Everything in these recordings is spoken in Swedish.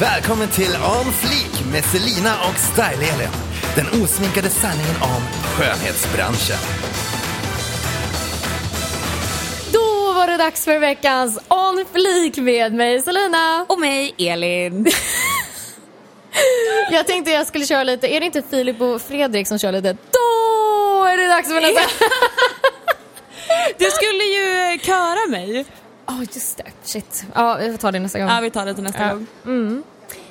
Välkommen till On Fleek med Selina och Style-Elin. Den osminkade sanningen om skönhetsbranschen. Då var det dags för veckans On Fleek med mig Selina. Och mig, Elin. Jag tänkte jag skulle köra lite, är det inte Filip och Fredrik som kör lite Då är det dags för nästa... Du skulle ju köra mig. Ja oh, just det, shit. Ja vi får ta det nästa gång. Ja vi tar det till nästa Ja. gång. Mm.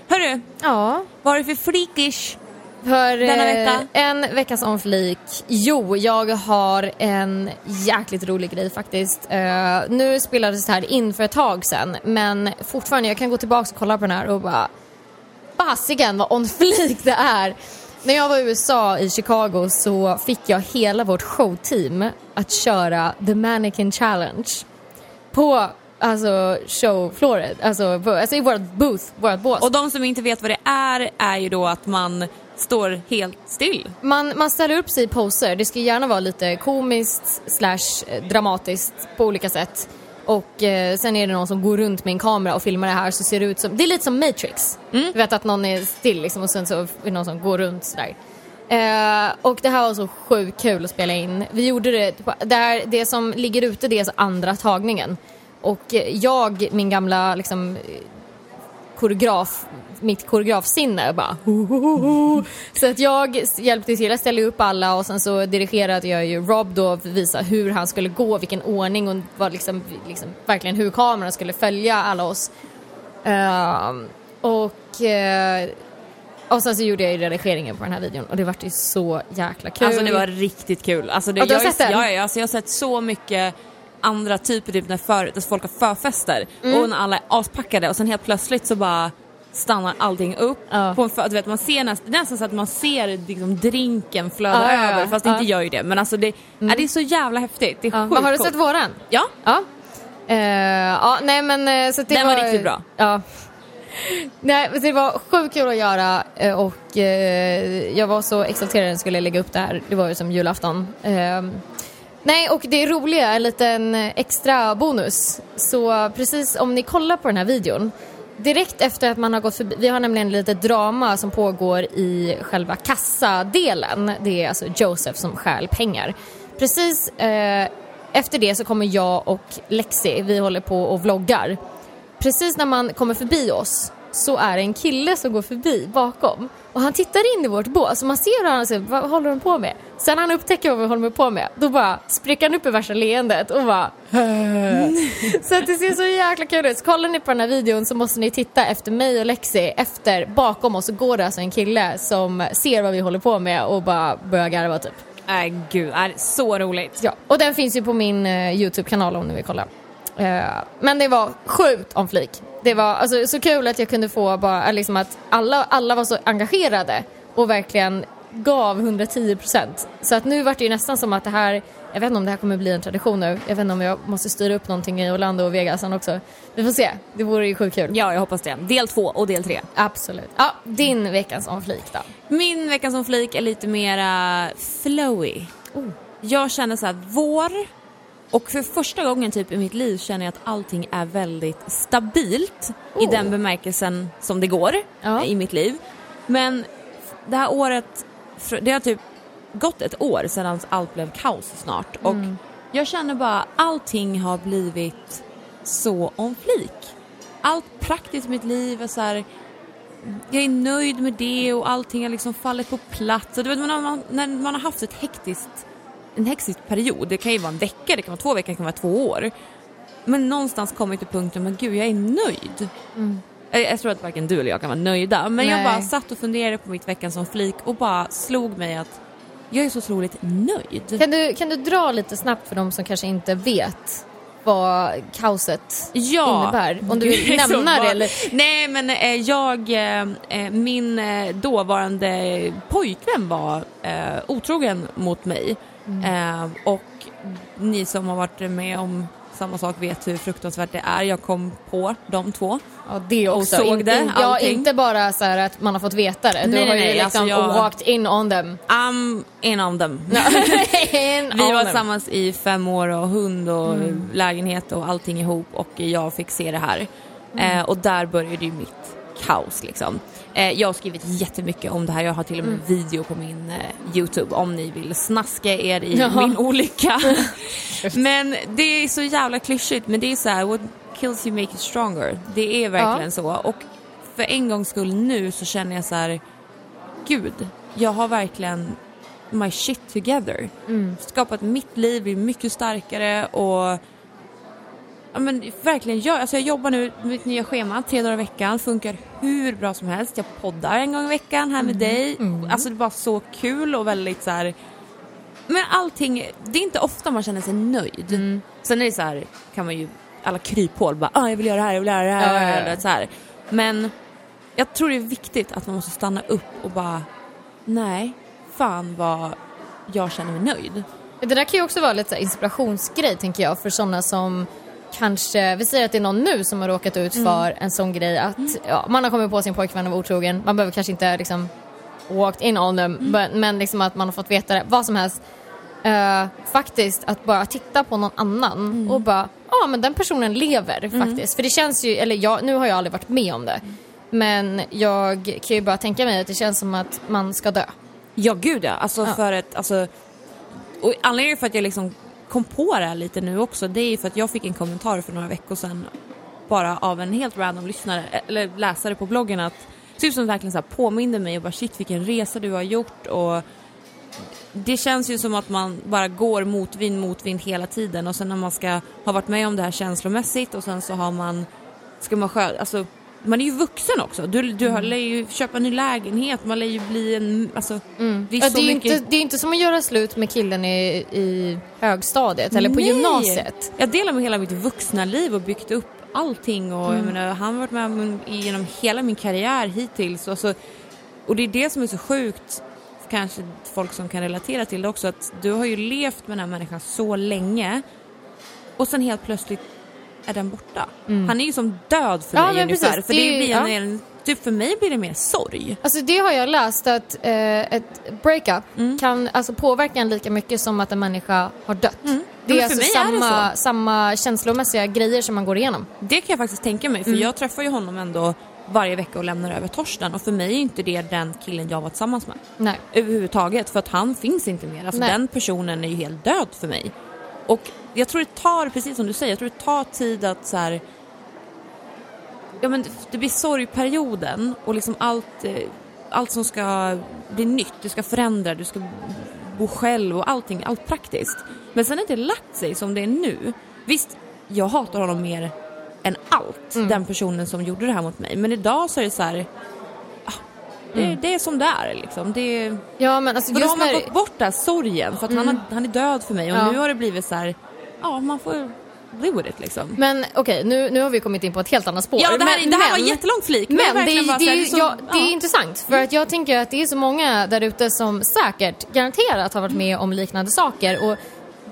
Hörru, Ja. vad är det för freakish? För Denna eh, vecka? en veckas On Fleek. Jo, jag har en jäkligt rolig grej faktiskt. Eh, nu spelades det här in för ett tag sedan men fortfarande, jag kan gå tillbaka och kolla på den här och bara fasiken vad On Fleek det är. När jag var i USA i Chicago så fick jag hela vårt showteam att köra The Mannequin Challenge på alltså showflooret, alltså, på, alltså i vårt booth, vårt bås. Och de som inte vet vad det är, är ju då att man står helt still. Man, man ställer upp sig i poser. Det ska gärna vara lite komiskt slash eh, dramatiskt på olika sätt. Och eh, sen är det någon som går runt med en kamera och filmar det här så ser det ut som, det är lite som Matrix. Du vet att någon är still liksom och sen så är det någon som går runt sådär. Eh, och det här var så sjukt kul att spela in. Vi gjorde det, typ, det, här, det som ligger ute det är alltså andra tagningen. Och jag, min gamla liksom koreograf, mitt koreografsinne bara Hohoho. Så att jag hjälpte till, jag ställde upp alla och sen så dirigerade jag ju Rob då för att visa hur han skulle gå, vilken ordning och vad liksom, liksom verkligen hur kameran skulle följa alla oss. Uh, och, uh, och sen så gjorde jag ju redigeringen på den här videon och det vart ju så jäkla kul. Alltså det var riktigt kul. Alltså, det, Ja, du har jag, sett den? Ja, alltså, jag har sett så mycket andra typer, typ när för, där folk har förfester Mm. och när alla är aspackade och sen helt plötsligt så bara stannar allting upp. Ja. På en för, du vet, man ser näst, nästan så att man ser liksom, drinken flöda Ja, ja, över fast det. Mm. inte gör ju det. Men alltså det, ja, det är så jävla häftigt. Det är ja. sjukt har du sett våran? Ja. Ja. Ja, nej men eh, så det Den var riktigt bra. Ja. Nej, men det var sjukt kul att göra eh, och eh, jag var så exalterad när jag skulle lägga upp det här. Det var ju som julafton. Ehm, nej, och det roliga, en liten extra bonus. Så precis om ni kollar på den här videon Direkt efter att man har gått förbi, vi har nämligen lite drama som pågår i själva kassadelen. Det är alltså Joseph som stjäl pengar. Precis eh, efter det så kommer jag och Lexi, vi håller på och vloggar. Precis när man kommer förbi oss så är det en kille som går förbi bakom och han tittar in i vårt bås och man ser hur han säger vad håller de på med? Sen när han upptäcker vad vi håller på med då bara spricker han upp i värsta leendet och bara Så att det ser så jäkla kul ut. Så kollar ni på den här videon så måste ni titta efter mig och Lexi. Efter, bakom oss så går det alltså en kille som ser vad vi håller på med och bara börjar garva typ. Nej gud, är så roligt. Ja, och den finns ju på min eh, YouTube-kanal om ni vill kolla. Eh, men det var sjukt om flik. Det var alltså, så kul att jag kunde få bara, eh, liksom att alla, alla var så engagerade och verkligen gav 110 procent. Så att nu vart det ju nästan som att det här, jag vet inte om det här kommer bli en tradition nu. Jag vet inte om jag måste styra upp någonting i Orlando och Vegas också. Vi får se, det vore ju sjukt kul. Ja, jag hoppas det. Del två och del tre. Absolut. Ja, din veckans om flik då? Min vecka som flik är lite mera flowy. Oh. Jag känner så här vår och för första gången typ i mitt liv känner jag att allting är väldigt stabilt i Oh. den bemärkelsen som det går Ja. i mitt liv. Men det här året, det har typ gått ett år sedan allt blev kaos snart och Mm. jag känner bara allting har blivit så on flik. Allt praktiskt i mitt liv är så här jag är nöjd med det och allting har liksom fallit på plats. Och du vet, man, man, när man har haft ett hektiskt, en hektisk period, det kan ju vara en vecka, det kan vara två veckor, det kan vara två år. Men någonstans kommer till punkten, men gud jag är nöjd. Jag, jag tror att varken du eller jag kan vara nöjda, men jag Nej. bara satt och funderade på mitt veckan som flik och bara slog mig att jag är så otroligt nöjd. Kan du, kan du dra lite snabbt för de som kanske inte vet vad kaoset Ja. innebär? Om du vill nämna det eller? Nej men eh, jag, eh, eh, min eh, dåvarande pojkvän var eh, otrogen mot mig. Mm. Eh, och ni som har varit med om samma sak vet hur fruktansvärt det är. Jag kom på de två. Ja, det Och också. såg In- det, ja, inte bara så att man har fått veta det. Du Nej, har nej, ju nej, liksom alltså jag- walked in on them. I'm in on them. In Vi on var them. tillsammans i fem år och hund och lägenhet och allting ihop och jag fick se det här. Eh, och där började ju mitt kaos liksom. Eh, jag har skrivit jättemycket om det här, jag har till och med en video på min eh, Youtube om ni vill snaska er i Jaha. min olycka. men det är så jävla klyschigt men det är så här, what kills you make you stronger. Det är verkligen Ja. så och för en gångs skull nu så känner jag så här, gud, jag har verkligen my shit together. Skapat mitt liv, blivit mycket starkare och ja, men verkligen, jag, alltså jag jobbar nu med mitt nya schema tre dagar i veckan, funkar hur bra som helst. Jag poddar en gång i veckan här med dig. Alltså det är bara så kul och väldigt så här. Men allting, det är inte ofta man känner sig nöjd. Sen är det så här, kan man ju alla kryphål bara, ah, jag vill göra det här, jag vill göra det här. Ja, ja, ja. Så här. Men jag tror det är viktigt att man måste stanna upp och bara, nej, fan vad jag känner mig nöjd. Det där kan ju också vara lite inspirationsgrej tänker jag för sådana som kanske, vi säger att det är någon nu som har råkat ut Mm. för en sån grej att ja, man har kommit på sin pojkvän och var otrogen, man behöver kanske inte liksom walked in on them, Mm. men, men liksom att man har fått veta det, vad som helst. Eh, faktiskt att bara titta på någon annan Mm. och bara, ja men den personen lever faktiskt. För det känns ju, eller jag, nu har jag aldrig varit med om det, men jag kan ju bara tänka mig att det känns som att man ska dö. Ja gud ja, alltså Ja. för ett, alltså, och anledningen för att jag liksom kom på det här lite nu också, det är ju för att jag fick en kommentar för några veckor sedan bara av en helt random lyssnare, eh, eller läsare på bloggen att typ som verkligen så här påminde mig och bara shit vilken resa du har gjort. Och det känns ju som att man bara går motvind, motvind hela tiden och sen när man ska ha varit med om det här känslomässigt och sen så har man, ska man själv, alltså man är ju vuxen också. Du, du Mm. har lär ju köpa en ny lägenhet, man lär ju bli en, alltså det är Ja, det, är mycket... inte, det är inte som att göra slut med killen i, i högstadiet eller på Nej. gymnasiet. Jag delar med hela mitt vuxna liv och byggt upp allting och Mm. jag menar, han har varit med om- genom hela min karriär hittills. Och, så, och det är det som är så sjukt, kanske folk som kan relatera till det också, att du har ju levt med den här människan så länge och sen helt plötsligt är den borta. Han är ju som död för Mm. Ja, men ungefär. precis. För Det det är- blir ja. en, typ för mig blir det mer sorg. Alltså det har jag läst att eh, ett breakup Mm. kan alltså påverka en lika mycket som att en människa har dött. Det Mm. Men är alltså mig är det samma, så. samma känslomässiga grejer som man går igenom. Det kan jag faktiskt tänka mig, för Mm. jag träffar ju honom ändå varje vecka och lämnar över Torsten och för mig är inte det den killen jag var tillsammans med. Nej. överhuvudtaget för att han finns inte mer. Alltså Nej. den personen är ju helt död för mig. Och jag tror det tar, precis som du säger, jag tror det tar tid att så här. Ja men det- blir sorgperioden och liksom allt, eh, allt som ska bli nytt, du ska förändra, du ska bo själv och allting, allt praktiskt. Men sen har det lagt sig som det är nu. Visst, jag hatar honom mer än allt, Mm. den personen som gjorde det här mot mig. Men idag så är det så här. ah, Det, Mm. det är som det är liksom. Det Ja men alltså för då har just man när... gått bort den sorgen för att han, har, han är död för mig och Ja. nu har det blivit så här. Ja man får live with it liksom. Men okej, nu, nu har vi kommit in på ett helt annat spår. Ja det här, men, det här men, var jättelång flik. Men det, är- det, så är så- ja, det är intressant för att jag tänker att det är så många där ute som säkert garanterat har varit med om liknande saker och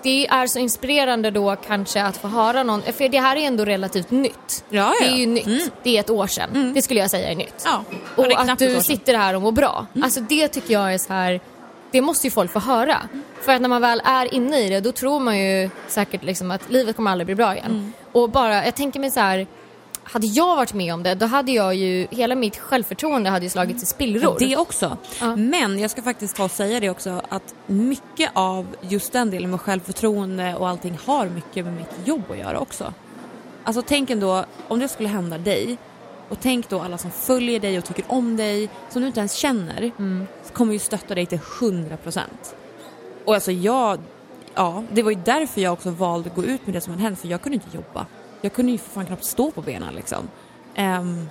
det är så inspirerande då kanske att få höra någon, för det här är ändå relativt nytt. Ja, ja. Det är ju nytt, Mm. det är ett år sedan. Det skulle jag säga är nytt. Ja, det Och knappt att du sitter här och mår bra. Alltså det tycker jag är så här. Det måste ju folk få höra. För att när man väl är inne i det då tror man ju säkert liksom att livet kommer aldrig bli bra igen. Mm. Och bara, jag tänker mig så här. Hade jag varit med om det då hade jag ju, hela mitt självförtroende hade ju slagits i spillror. Det också. Ja. Men jag ska faktiskt ta och säga det också att mycket av just den delen med självförtroende och allting har mycket med mitt jobb att göra också. Alltså tänk ändå om det skulle hända dig och tänk då alla som följer dig och tycker om dig som du inte ens känner så kommer ju stötta dig till 100%. Och alltså jag, ja det var ju därför jag också valde att gå ut med det som hade hänt för jag kunde inte jobba. Jag kunde ju för fan knappt stå på benen liksom. Ehm,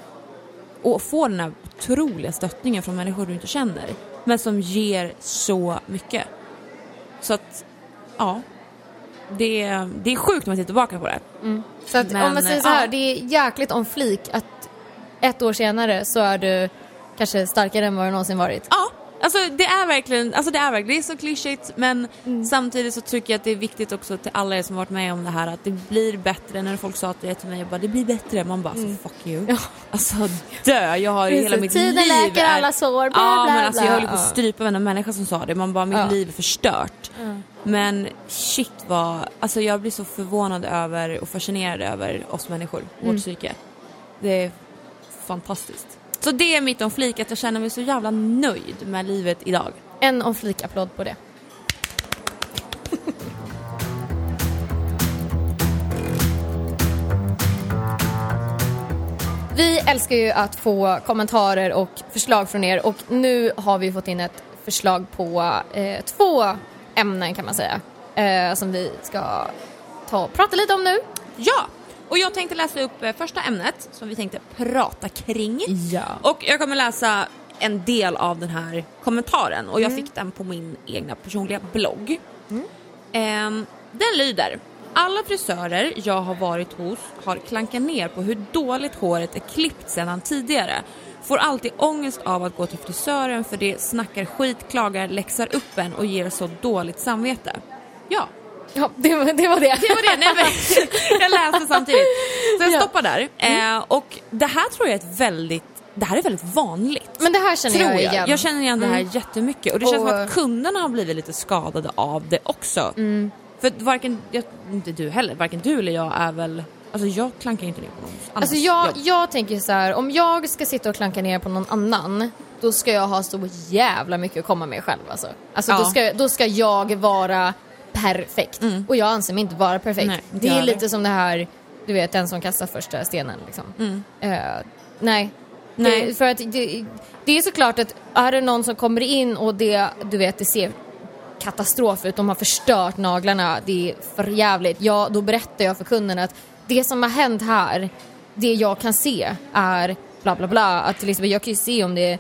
och få den här otroliga stöttningen från människor du inte känner men som ger så mycket. Så att, ja. Det, är- det är sjukt när man tittar tillbaka på det. Så att, Men, om man säger så här, ja. det är jäkligt om flik att ett år senare så är du kanske starkare än vad du någonsin varit. Ja, alltså det är verkligen, alltså det är verkligen, det är så klyschigt men Mm. samtidigt så tycker jag att det är viktigt också till alla er som varit med om det här att det blir bättre. När folk sa det till mig, jag bara det blir bättre. Man bara så fuck you. Mm. Ja. Alltså dö, jag har ju hela mitt Tiden liv läker är- alla sår, bla, Ja bla, men alltså jag höll på att Ja. strypa varenda människa som sa det. Man bara mitt Ja. liv är förstört. Men shit vad, alltså jag blir så förvånad över och fascinerad över oss människor, Mm. vårt psyke. Det är fantastiskt. Så det är mitt om flik, att jag känner mig så jävla nöjd med livet idag. En om flik-applåd på det. Vi älskar ju att få kommentarer och förslag från er och nu har vi fått in ett förslag på eh, två ämnen kan man säga eh, som vi ska ta och prata lite om nu. Ja, och jag tänkte läsa upp eh, första ämnet som vi tänkte prata kring. Ja. Och jag kommer läsa en del av den här kommentaren och jag fick den på min egna personliga blogg. Ehm, den lyder alla frisörer jag har varit hos har klankat ner på hur dåligt håret är klippt sedan tidigare. Får alltid ångest av att gå till frisören för det snackar skit, klagar, läxar upp en och ger så dåligt samvete. Ja, Ja, det var det. Var det. det var det. Nej, men, jag läste samtidigt. Så jag Ja. stoppar där. Eh, och det här tror jag är ett väldigt, det här är väldigt vanligt. Men det här känner tror jag jag. igen. Jag känner igen det här jättemycket och det känns Och- som att kunderna har blivit lite skadade av det också. Mm. För varken, jag, inte du heller, varken du eller jag är väl, alltså jag klankar inte ner på någon annans Alltså jag, jobb. jag tänker så här, om jag ska sitta och klanka ner på någon annan då ska jag ha så jävla mycket att komma med själv alltså. Alltså Ja. då, ska, då ska jag vara perfekt. Och jag anser mig inte vara perfekt. Mm. Nej, det är lite som det här, du vet den som kastar första stenen liksom. Eh, nej. Mm. Nej. Det, för att det, det är såklart att är det någon som kommer in och det, du vet det ser katastrof ut, de har förstört naglarna, det är för jävligt. Ja, då berättar jag för kunden att det som har hänt här, det jag kan se är bla bla bla. Att till exempel, jag kan ju se om det är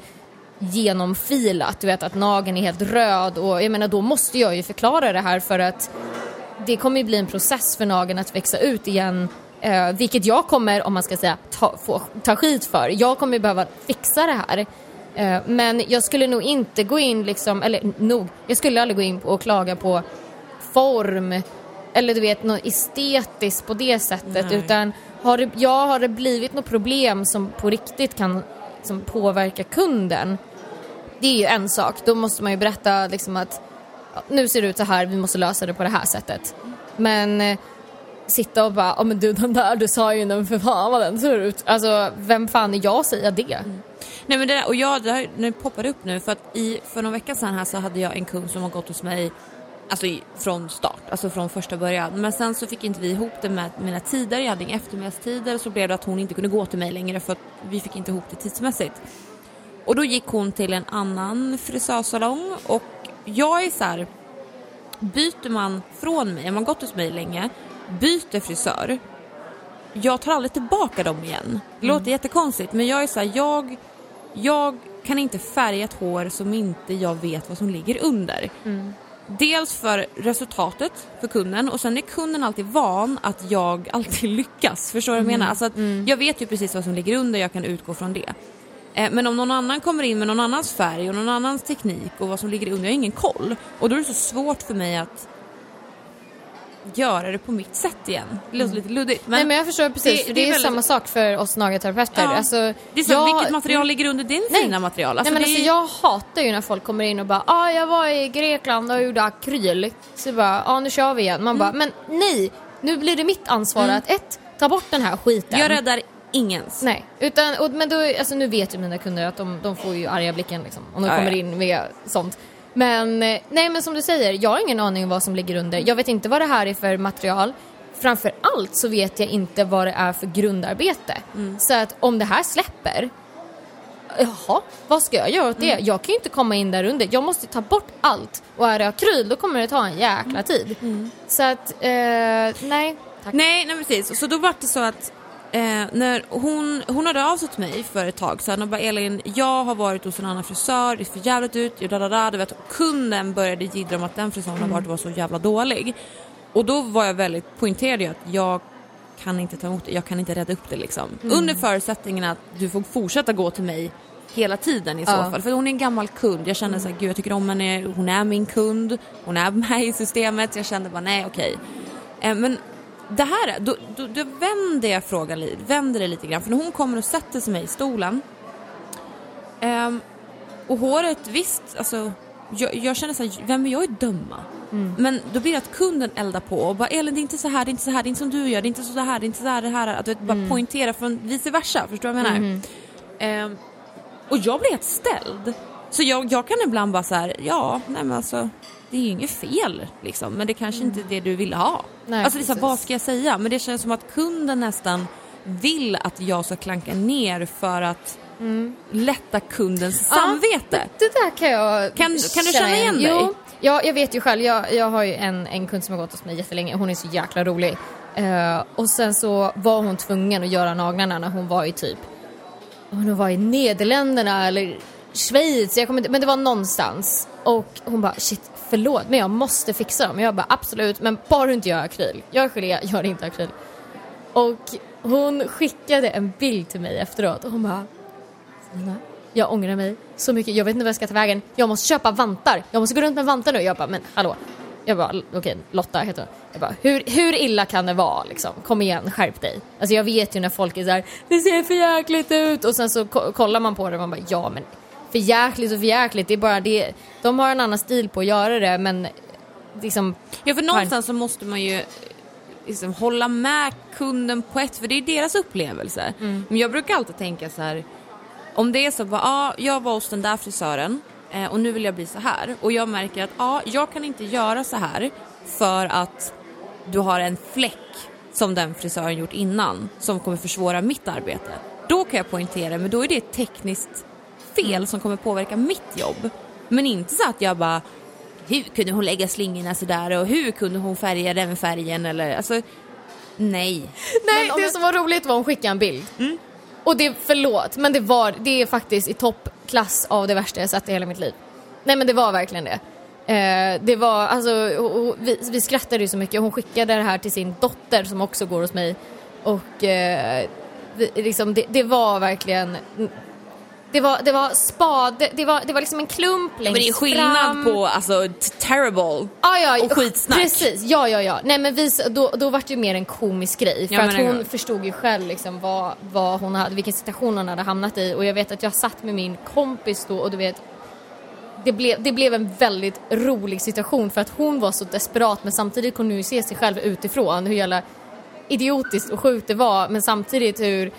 genomfilat, du vet att nageln är helt röd och jag menar då måste jag ju förklara det här för att det kommer ju bli en process för nageln att växa ut igen eh, vilket jag kommer, om man ska säga, ta, få, ta skit för. Jag kommer ju behöva fixa det här. Eh, men jag skulle nog inte gå in liksom, eller nog, jag skulle aldrig gå in och klaga på form eller du vet något estetiskt på det sättet Nej. utan har det, ja, har det blivit något problem som på riktigt kan som påverka kunden det är ju en sak. Då måste man ju berätta liksom att nu ser det ut så här, vi måste lösa det på det här sättet. Men eh, sitta och bara, ja men du den där du sa ju den, för fan vad den ser ut. Alltså vem fan är jag att säga det? Mm. Nej men det där, och jag, det här nu poppar det upp nu för att i, för någon vecka sedan här så hade jag en kund som har gått hos mig Alltså från start, alltså från första början. Men sen så fick inte vi ihop det med mina tider, jag hade inga eftermiddagstider. Så blev det att hon inte kunde gå till mig längre för att vi fick inte ihop det tidsmässigt. Och då gick hon till en annan frisörsalong och jag är så här. byter man från mig, om man gått hos mig länge, byter frisör. Jag tar aldrig tillbaka dem igen. Det låter jättekonstigt men jag är så här, jag, jag kan inte färga ett hår som inte jag vet vad som ligger under. Dels för resultatet för kunden och sen är kunden alltid van att jag alltid lyckas. Förstår du vad jag menar? Alltså att Jag vet ju precis vad som ligger under, jag kan utgå från det. Eh, Men om någon annan kommer in med någon annans färg och någon annans teknik och vad som ligger under, jag har ingen koll. Och då är det så svårt för mig att göra det på mitt sätt igen. Det låter lite luddigt. Men Nej men jag förstår precis, det- för det det, är väldigt- samma sak för oss nagelterapeuter. Ja. Alltså, det är så, jag- vilket material ligger under din Nej. fina material? Alltså, Nej, men det alltså, jag hatar ju när folk kommer in och bara ah, jag var i Grekland och gjorde akryl. Så bara, ah, nu kör vi igen. Man bara, men nej, nu blir det mitt ansvar att ett, ta bort den här skiten. jag räddar ingens. Nej, utan, och, men då, alltså, nu vet ju mina kunder att de, de får ju arga blicken liksom, om de Ja, kommer ja. in med sånt. Men eh, nej men som du säger, jag har ingen aning om vad som ligger under. Jag vet inte vad det här är för material. Framför allt så vet jag inte vad det är för grundarbete. Mm. Så att om det här släpper, jaha, vad ska jag göra åt det? Mm. Jag kan ju inte komma in där under. Jag måste ta bort allt. Och är det akryl då kommer det ta en jäkla Mm. tid. Så att, eh, nej. Tack. Nej, nej precis. Så då var det så att eh, när hon, hon hörde av sig till mig för ett tag sedan och bara Elin, jag har varit hos en annan frisör, det ser för jävligt ut, da, da, da. Du vet, kunden började jiddra om att den frisören har varit var så jävla dålig. Och då var jag väldigt poängterad i att jag kan inte ta emot det, jag kan inte rädda upp det liksom. Under förutsättningen att du får fortsätta gå till mig hela tiden i så Ja. fall. För hon är en gammal kund, jag kände så här, gud jag tycker om henne, hon är min kund, hon är med i systemet. Jag kände bara nej okej. Eh, Men det här, då, då, då vänder jag frågan vänder det lite grann. För när hon kommer och sätter sig med i stolen. ehm, och håret, visst, alltså. Jag, jag känner såhär, vem är jag att döma? Men då blir det att kunden eldar på och bara Elin det är inte så här, det är inte så här, det är inte som du gör, det är inte så här, det är inte så här, det här. Att du vet, bara poängtera från vice versa, förstår du vad jag menar? Ehm, Och jag blir helt ställd. Så jag, jag kan ibland bara så här, ja, nej men alltså det är ju inget fel liksom, men det kanske inte är det du vill ha. Nej, alltså precis. vad ska jag säga? Men det känns som att kunden nästan vill att jag ska klanka ner för att lätta kundens samvete. Ja, det, det där kan jag Kan- kan du känna igen dig? Jo, ja, jag vet ju själv. Jag, jag har ju en, en kund som har gått hos mig jättelänge. Hon är så jäkla rolig. Eh, och sen så var hon tvungen att göra naglarna när hon var i typ, hon var i Nederländerna eller Schweiz, jag kommer inte, men det var någonstans. Och hon bara shit, förlåt men jag måste fixa dem. Jag bara absolut, men bara du inte gör akryl. Gör gelé, gör inte akryl. Och hon skickade en bild till mig efteråt och hon bara jag ångrar mig så mycket. Jag vet inte vad jag ska ta vägen. Jag måste köpa vantar. Jag måste gå runt med vantar nu. Jag bara, men hallå. Jag bara, okej, Lotta heter hon. Jag bara, hur, hur illa kan det vara liksom? Kom igen, skärp dig. Alltså jag vet ju när folk är så här, det ser för jäkligt ut. Och sen så kollar man på det och man bara, ja men för jäkligt och för jäkligt. Det är bara det. De har en annan stil på att göra det men liksom, Ja, för någonstans så måste man ju liksom hålla med kunden på ett, för det är deras upplevelse. Men jag brukar alltid tänka så här, om det är så bara, ja, jag var hos den där frisören eh, och nu vill jag bli så här och jag märker att ja, jag kan inte göra så här för att du har en fläck som den frisören gjort innan som kommer försvåra mitt arbete. Då kan jag poängtera, men då är det ett tekniskt fel som kommer påverka mitt jobb. Men inte så att jag bara hur kunde hon lägga slingorna sådär och hur kunde hon färga den färgen eller alltså nej. Nej, det jag- som var roligt var att hon skickade en bild. Och det, förlåt, men det var, det är faktiskt i toppklass av det värsta jag sett i hela mitt liv. Nej men det var verkligen det. Eh, det var, alltså, och, och vi, vi skrattade ju så mycket. Hon skickade det här till sin dotter som också går hos mig. Och eh, vi, liksom, det, det var verkligen, det var, det var spade, det var, det var liksom en klump längst Men det är skillnad fram. på alltså terrible Ja, ja, och skitsnack. Precis, ja, ja, ja. Nej, men vi, då, då var det ju mer en komisk grej. För Ja, att hon förstod ju själv liksom vad, vad hon hade, vilken situation hon hade hamnat i. Och jag vet att jag satt med min kompis då och du vet, det blev, det blev en väldigt rolig situation för att hon var så desperat men samtidigt kunde hon ju se sig själv utifrån hur jävla idiotiskt och sjukt det var men samtidigt hur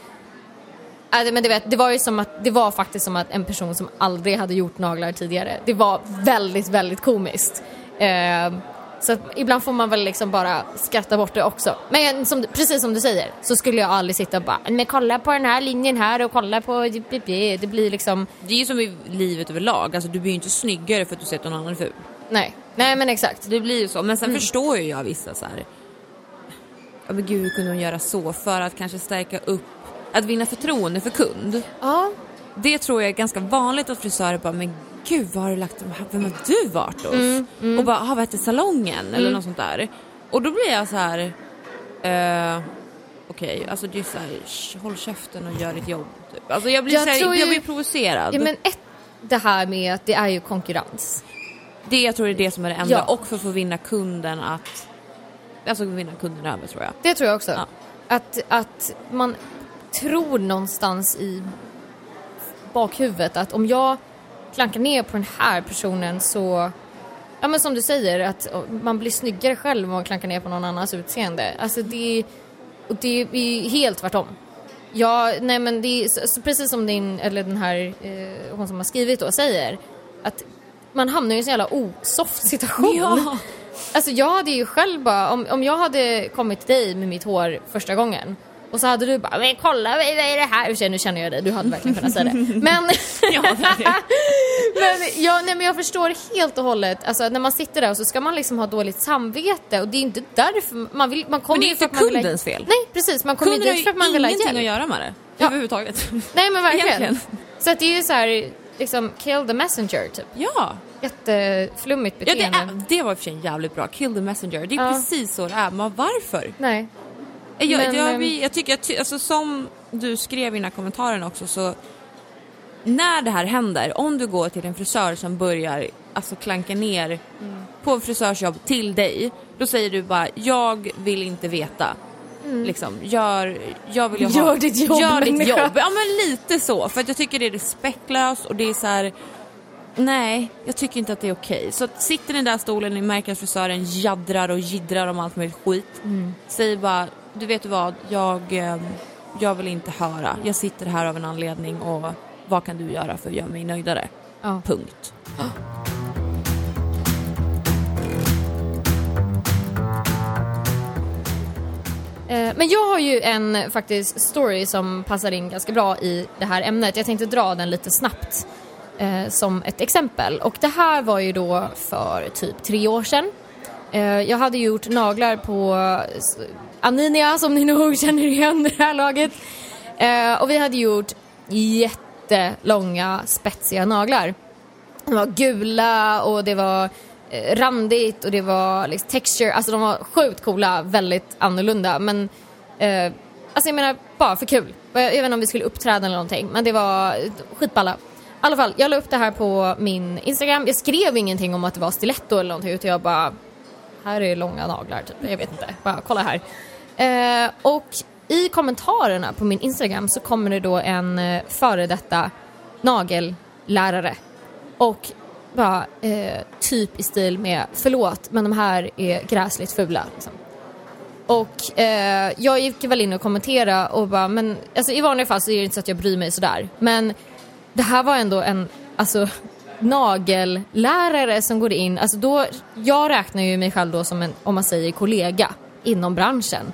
Äh, men du vet, det var ju som att, det var faktiskt som att en person som aldrig hade gjort naglar tidigare. Det var väldigt, väldigt komiskt. Eh, så ibland får man väl liksom bara skratta bort det också. Men som, precis som du säger så skulle jag aldrig sitta och bara, men kolla på den här linjen här och kolla på, det blir liksom, Det är ju som i livet överlag, alltså du blir ju inte snyggare för att du sett någon annan ful. nej, nej men exakt. Det blir ju så, men sen förstår ju jag vissa så här. Ja men gud hur kunde hon göra så för att kanske stärka upp, att vinna förtroende för kund. Ja, Det tror jag är ganska vanligt att frisörer bara, men gud vad har du lagt, vem har du varit hos? Mm, Och bara, ah, vad heter salongen? Eller något sånt där. Och då blir jag så här, eh, okej, alltså det är så här, sh- håll käften och gör ditt jobb. Typ. Alltså jag blir, Jag här, ju- jag blir provocerad. ja men ett, det här med att det är ju konkurrens. Det jag tror är det som är det enda, Ja. och för att få vinna kunden att, alltså vinna kunden över tror jag. Det tror jag också. Ja. Att, att man tror någonstans i bakhuvudet att om jag klankar ner på den här personen så Ja men som du säger att man blir snyggare själv om man klankar ner på någon annans utseende. Alltså det, och det är ju helt tvärtom. Ja, nej men det är precis som din, eller den här, eh, hon som har skrivit då säger. Att man hamnar i en så jävla osoft situation. Ja. Alltså jag hade ju själv bara, om, om jag hade kommit till dig med mitt hår första gången och så hade du bara, men kolla vad är det här? Sig, Nu känner jag dig, du hade verkligen kunnat säga det. Men, Ja, men, ja, nej, men jag förstår helt och hållet, alltså när man sitter där och så ska man liksom ha dåligt samvete och det är inte därför man vill, man kommer Men det är ju inte kundens fel. Nej precis, man kommer ju Kunden har dit för att man vill ha ingenting hjälp. att göra med det. Ja. Överhuvudtaget. Nej men verkligen. Egentligen. Så att det är ju så här, liksom kill the messenger typ. Ja. Jätteflummigt Ja, det, beteende. är, det var i och för sig jävligt bra. Kill the messenger. Det är Ja. precis så det är. Men varför? Nej. Jag, Men, jag, ehm, vi- jag tycker att, alltså, som du skrev i den här kommentaren också så när det här händer, om du går till en frisör som börjar alltså klanka ner Mm. på frisörsjobb till dig, då säger du bara jag vill inte veta. Liksom, gör, jag vill ha, Mm. Gör ditt jobb, Gör ditt jobb. Ja men lite så, för att jag tycker det är respektlöst och det är så här. Nej, jag tycker inte att det är okej. Så att sitter ni i där stolen och ni märker att frisören jaddrar och jiddrar om allt möjligt skit. Mm. Säg bara, du vet vad, jag, eh, jag vill inte höra. Jag sitter här av en anledning och vad kan du göra för att göra mig nöjdare? Ja. Punkt. Eh, Men jag har ju en faktiskt story som passar in ganska bra i det här ämnet. Jag tänkte dra den lite snabbt eh, som ett exempel. Och det här var ju då för typ tre år sedan. Eh, jag hade gjort naglar på Aninia som ni nog känner igen i det här laget. Eh, och vi hade gjort jättelånga spetsiga naglar. De var gula och det var eh, randigt och det var liksom texture, alltså de var sjukt coola, väldigt annorlunda men eh, alltså jag menar bara för kul. Jag, jag vet inte om vi skulle uppträda eller någonting men det var skitballa. I alla fall, jag la upp det här på min Instagram. Jag skrev ingenting om att det var stiletto eller någonting utan jag bara här är långa naglar typ. Jag vet inte, bara kolla här. Eh, och i kommentarerna på min Instagram så kommer det då en eh, före detta nagellärare och bara eh, typ i stil med förlåt men de här är gräsligt fula. Liksom. Och eh, jag gick väl in och kommenterade och bara men alltså i vanliga fall så är det inte så att jag bryr mig sådär men det här var ändå en alltså nagellärare som går in, alltså då, jag räknar ju mig själv då som en, om man säger kollega inom branschen.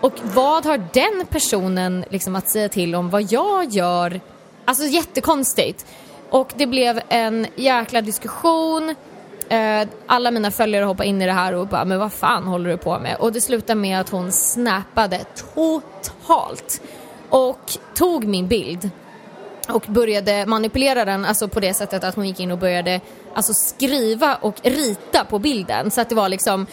Och vad har den personen liksom att säga till om vad jag gör? Alltså jättekonstigt. Och det blev en jäkla diskussion. Eh, alla mina följare hoppade in i det här och bara, men vad fan håller du på med? Och det slutade med att hon snappade totalt. Och tog min bild och började manipulera den alltså på det sättet att hon gick in och började alltså skriva och rita på bilden. Så att det var liksom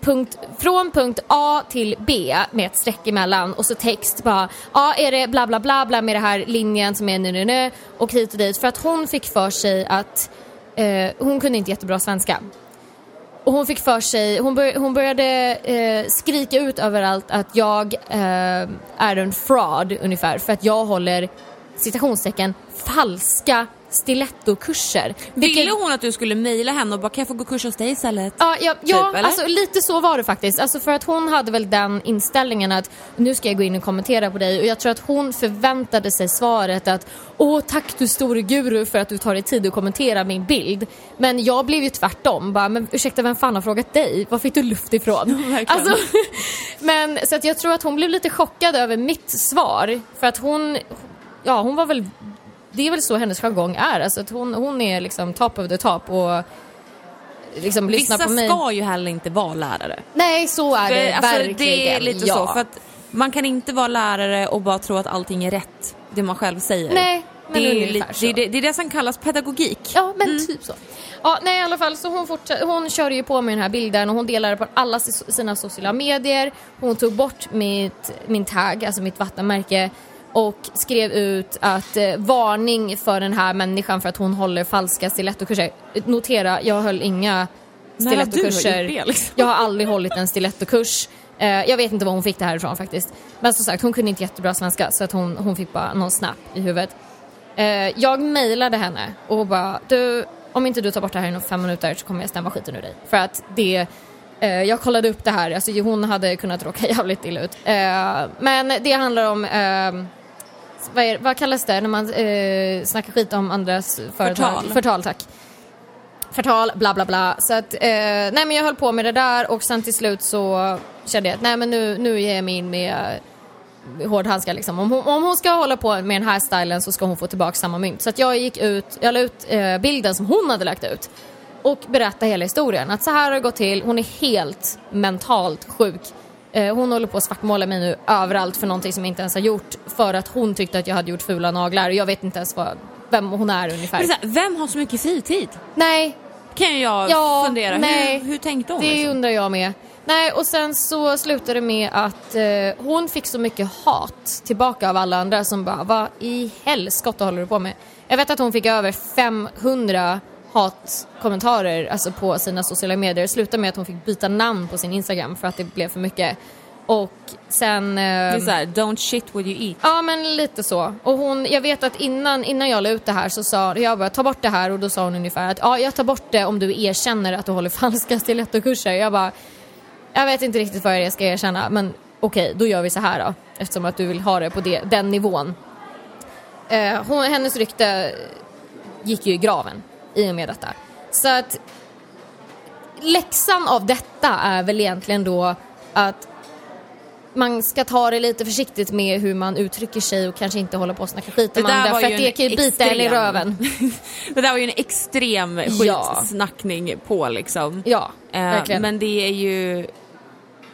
punkt, från punkt A till B med ett streck emellan och så text bara ja är det bla bla bla bla med det här linjen som är nu nu nu? och hit och dit. För att hon fick för sig att eh, hon kunde inte jättebra svenska. Och hon fick för sig, hon, bör, hon började eh, skrika ut överallt att jag eh, är en fraud ungefär. För att jag håller citationstecken falska stilettokurser. Vilket- Ville hon att du skulle mejla henne och bara kan jag få gå kurs hos dig istället? Ja, ja, ja eller? alltså lite så var det faktiskt. Alltså för att hon hade väl den inställningen att nu ska jag gå in och kommentera på dig och jag tror att hon förväntade sig svaret att åh tack du store guru för att du tar dig tid att kommentera min bild. Men jag blev ju tvärtom, bara men ursäkta vem fan har frågat dig? Var fick du luft ifrån? verkligen. alltså, men så att jag tror att hon blev lite chockad över mitt svar för att hon, ja hon var väl det är väl så hennes jargong är, alltså att hon, hon är liksom top of the top och liksom lyssnar Vissa på mig. ska ju heller inte vara lärare. Nej, så är det alltså, verkligen. det är lite ja. så, för att man kan inte vara lärare och bara tro att allting är rätt, det man själv säger. Nej, men det, är lite, det, det, det är det som kallas pedagogik. Ja, men typ så. Ja, nej i alla fall så hon, hon körde ju på med den här bilden och hon delade på alla sina sociala medier. Hon tog bort mitt, min tagg, alltså mitt vattenmärke och skrev ut att eh, varning för den här människan för att hon håller falska stilettokurser. Notera, jag höll inga stilettokurser. det, liksom? Jag har aldrig hållit en stilettokurs. Eh, jag vet inte var hon fick det här ifrån faktiskt. Men som sagt, hon kunde inte jättebra svenska så att hon, hon fick bara någon snap i huvudet. Eh, jag mejlade henne och bara, du, om inte du tar bort det här inom fem minuter så kommer jag stämma skiten ur dig. För att det, eh, jag kollade upp det här, alltså hon hade kunnat råka jävligt illa ut. Eh, men det handlar om, eh, vad, är, vad kallas det när man eh, snackar skit om andras företag? Förtal. Förtal, tack förtal, bla bla bla. Så att, eh, nej men jag höll på med det där och sen till slut så kände jag att nej men nu, nu ger jag mig in med eh, hårdhandskar liksom. Om hon, om hon ska hålla på med den här stilen så ska hon få tillbaka samma mynt. Så att jag gick ut, jag la ut eh, bilden som hon hade lagt ut och berättade hela historien. Att så här har det gått till, hon är helt mentalt sjuk. Eh, hon håller på att svartmåla mig nu överallt för någonting som jag inte ens har gjort för att hon tyckte att jag hade gjort fula naglar och jag vet inte ens vad, vem hon är ungefär. Men så här, vem har så mycket fritid? Nej, Kan jag Ja, fundera. nej. Hur, hur tänkte hon? Det liksom? undrar jag med. Nej, och sen så slutade det med att eh, hon fick så mycket hat tillbaka av alla andra som bara, vad i helskotta håller du på med? Jag vet att hon fick över 500 hatkommentarer alltså på sina sociala medier. Det slutade med att hon fick byta namn på sin Instagram för att det blev för mycket. Och sen... Det är Eh, såhär, don't shit what you eat. Ja men lite så. Och hon, jag vet att innan, innan jag la ut det här så sa jag bara ta bort det här och då sa hon ungefär att ja jag tar bort det om du erkänner att du håller falska stilettokurser. Jag bara jag vet inte riktigt vad jag ska erkänna men okej då gör vi så här då eftersom att du vill ha det på det, den nivån. Eh, hon, hennes rykte gick ju i graven i och med detta. Så att läxan av detta är väl egentligen då att man ska ta det lite försiktigt med hur man uttrycker sig och kanske inte hålla på och snacka skit om andra för att det kan ju bita en i röven. Det där var ju en extrem Ja. skitsnackning på liksom. Ja, Eh, verkligen. men det är ju...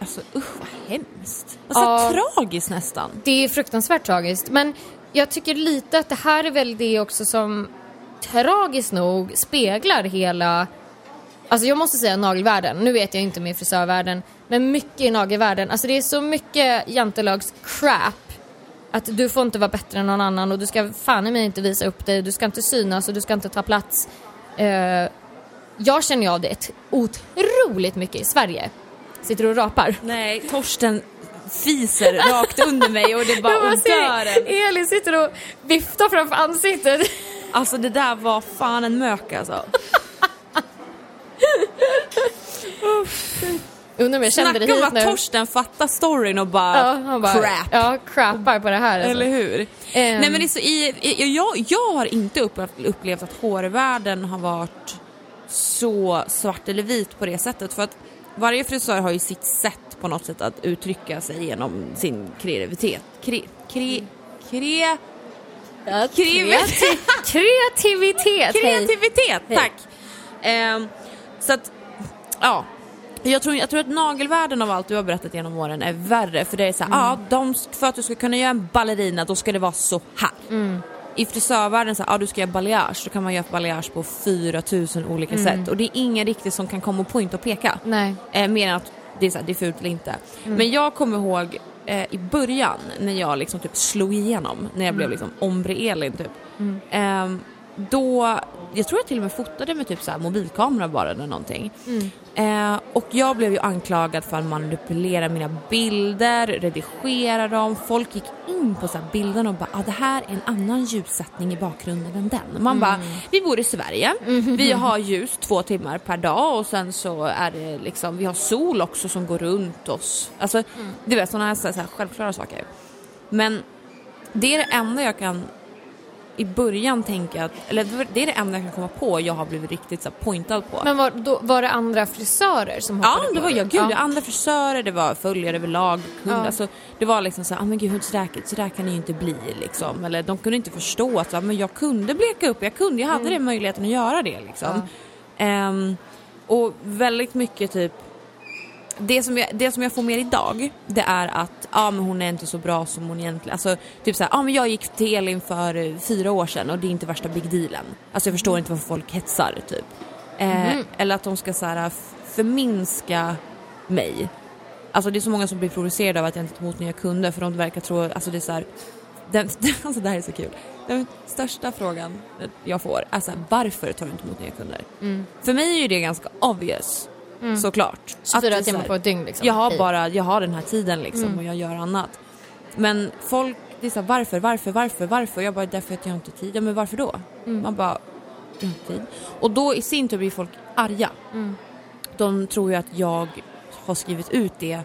Alltså usch vad hemskt. Alltså Ja. tragiskt nästan. Det är fruktansvärt tragiskt. Men jag tycker lite att det här är väl det också som tragiskt nog speglar hela Alltså jag måste säga nagelvärlden, nu vet jag inte med frisörvärlden, men mycket i nagelvärlden. Alltså det är så mycket jantelags crap. Att du får inte vara bättre än någon annan och du ska fan i mig inte visa upp dig, du ska inte synas och du ska inte ta plats. Eh, jag känner ju av det otroligt mycket i Sverige. Sitter du och rapar? Nej, Torsten fiser rakt under mig och det bara och dör Elin sitter och viftar framför ansiktet. Alltså det där var fan en mök alltså. Undrar om jag kände det Snacka om hit att nu. Torsten fattar storyn och bara, Ja, han bara, crap. Ja, crappar på det här. Alltså. Eller hur? Ehm. Nej men det är så i, i, jag, jag har inte upplevt, upplevt att hårvärlden har varit så svart eller vit på det sättet för att varje frisör har ju sitt sätt på något sätt att uttrycka sig genom sin kreativitet. Kre, kre, kre, Ja, Kreativ- kreati- kreativitet, kreativitet, Hej. tack! Ehm, så att, ja. Jag tror, jag tror att nagelvärlden av allt du har berättat genom åren är värre för det är så här, ja, de, för att du ska kunna göra en ballerina då ska det vara så här. I frisörvärlden så här, ja du ska göra balayage, då kan man göra balayage på 4000 olika sätt och det är ingen riktigt som kan komma och pointa och peka. Nej. Eh, mer än att det är, så här, det är fult eller inte. Men jag kommer ihåg eh, i början när jag liksom typ slog igenom, när jag blev liksom ombre-Elin typ. Ehm, då, jag tror jag till och med fotade med typ så här mobilkamera bara eller någonting. Eh, och jag blev ju anklagad för att manipulera mina bilder, redigera dem. Folk gick in på så här bilderna och bara ah, det här är en annan ljussättning i bakgrunden än den. Man bara, vi bor i Sverige, vi har ljus två timmar per dag och sen så är det liksom, vi har sol också som går runt oss. Alltså du vet sådana här, så här självklara saker. Men det är det enda jag kan i början tänka att, eller det är det enda jag kan komma på jag har blivit riktigt så pointad på. Men var, då, var det andra frisörer som Ja, hoppade det på var jag. Gud, Ja. andra frisörer, det var följare överlag, kunder. Ja. Alltså, det var liksom så ah, men gud, så där, så där kan det ju inte bli liksom. Eller de kunde inte förstå att så, men jag kunde bleka upp, jag kunde, jag hade den möjligheten att göra det liksom. Ehm, och väldigt mycket typ det som, jag, det som jag får mer idag, det är att ah, men hon är inte så bra som hon egentligen... Alltså, typ såhär, ah, men jag gick till Elin för fyra år sedan och det är inte värsta big dealen. Alltså jag förstår inte varför folk hetsar, typ. Eh, Eller att de ska såhär, förminska mig. Alltså det är så många som blir provocerade av att jag inte tar emot nya kunder för de verkar tro, alltså det är såhär, den, alltså det här är så kul. Den största frågan jag får är såhär, varför tar du inte emot nya kunder? För mig är ju det ganska obvious, såklart. Att 24 det är så timmar här- på ett dygn liksom. jag har bara, jag har den här tiden liksom och jag gör annat. Men folk, det är så här, varför, varför, varför, varför? Jag bara, därför att jag har inte tid. Ja men varför då? Man bara, jag har inte tid. Och då i sin tur blir folk arga. De tror ju att jag har skrivit ut det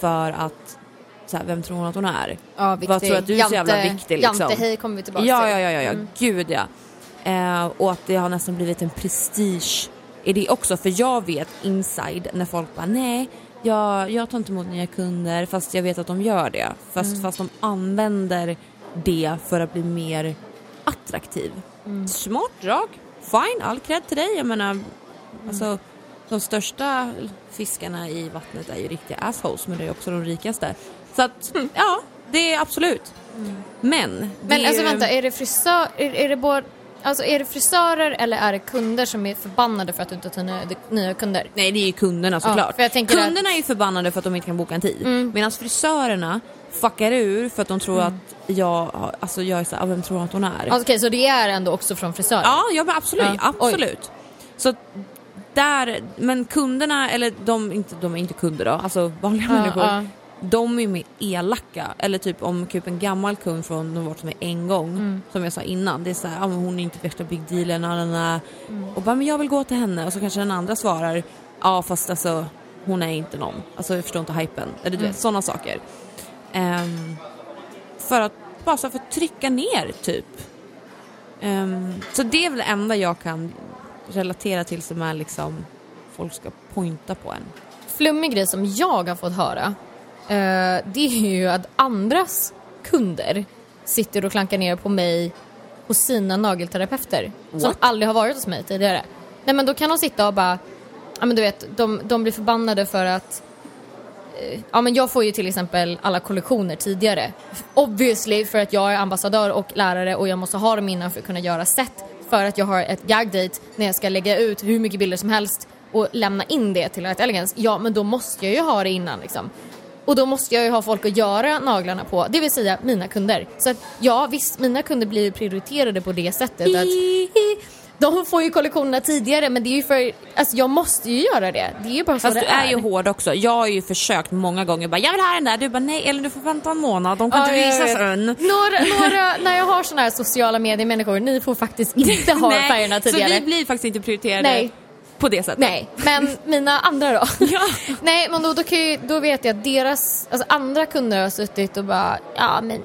för att, så här, vem tror hon att hon är? Ja. Vad tror att du är så jävla viktig liksom? Jante, hej kommer vi tillbaka Ja, till. ja, ja, ja, ja. gud ja. Eh, och att det har nästan blivit en prestige i det också. För jag vet inside när folk bara nej, jag, jag tar inte emot nya kunder fast jag vet att de gör det. Fast, fast de använder det för att bli mer attraktiv. Smart drag, fine, all cred till dig. Jag menar, alltså de största fiskarna i vattnet är ju riktiga assholes men det är också de rikaste. Så att, ja, det är absolut. Men, det Men är alltså ju- vänta, är det frisör, är, är det både, alltså är det frisörer eller är det kunder som är förbannade för att du inte tar nya, nya kunder? Nej det är ju kunderna såklart. tänker kunderna att- Mm. är ju förbannade för att de inte kan boka en tid. Medan frisörerna fuckar ur för att de tror att jag, alltså jag är såhär, ah, vem tror hon att hon är? Okej, så det är ändå också från frisörer? Ja, ja men absolut, Ja, oj. absolut. Så att där, men kunderna, eller de, inte, de är inte kunder då, alltså vanliga Ja, människor. De är mer elaka. Eller typ om typ en gammal kund från någon varit med en gång, Mm. som jag sa innan. Det är såhär, ah, hon är inte värsta big dealen, na, na, na. Mm. Och bara, men jag vill gå till henne. Och så kanske den andra svarar, ja fast alltså hon är inte någon. Alltså jag förstår inte hypen. Eller du Mm. vet, sådana saker. Ehm, för att bara så för att trycka ner typ. Ehm, så det är väl det enda jag kan relatera till som är liksom folk ska pointa på en. Flummig grej som jag har fått höra, det är ju att andras kunder sitter och klankar ner på mig och sina nagelterapeuter som What? aldrig har varit hos mig tidigare. Nej men då kan de sitta och bara, ja men du vet, de, de blir förbannade för att eh, Ja men jag får ju till exempel alla kollektioner tidigare. Obviously för att jag är ambassadör och lärare och jag måste ha dem innan för att kunna göra set. För att jag har ett gag date när jag ska lägga ut hur mycket bilder som helst och lämna in det till Light Elegance. Ja men då måste jag ju ha det innan liksom. Och då måste jag ju ha folk att göra naglarna på, det vill säga mina kunder. Så att ja visst, mina kunder blir prioriterade på det sättet att de får ju kollektionerna tidigare men det är ju för, alltså jag måste ju göra det. Det är ju bara så Fast det du är ju hård också. Jag har ju försökt många gånger bara jag vill ha den där. Du bara nej eller du får vänta en månad. De kan Ja, inte jag visa vet. sen. Några, några, när jag har såna här sociala mediemänniskor, ni får faktiskt inte ha Nej, färgerna tidigare. Så vi blir faktiskt inte prioriterade Nej. På det sättet. Nej, men mina andra då? Ja. Nej, men då, då, ju, då vet jag att deras, alltså andra kunder har suttit och bara, ja men,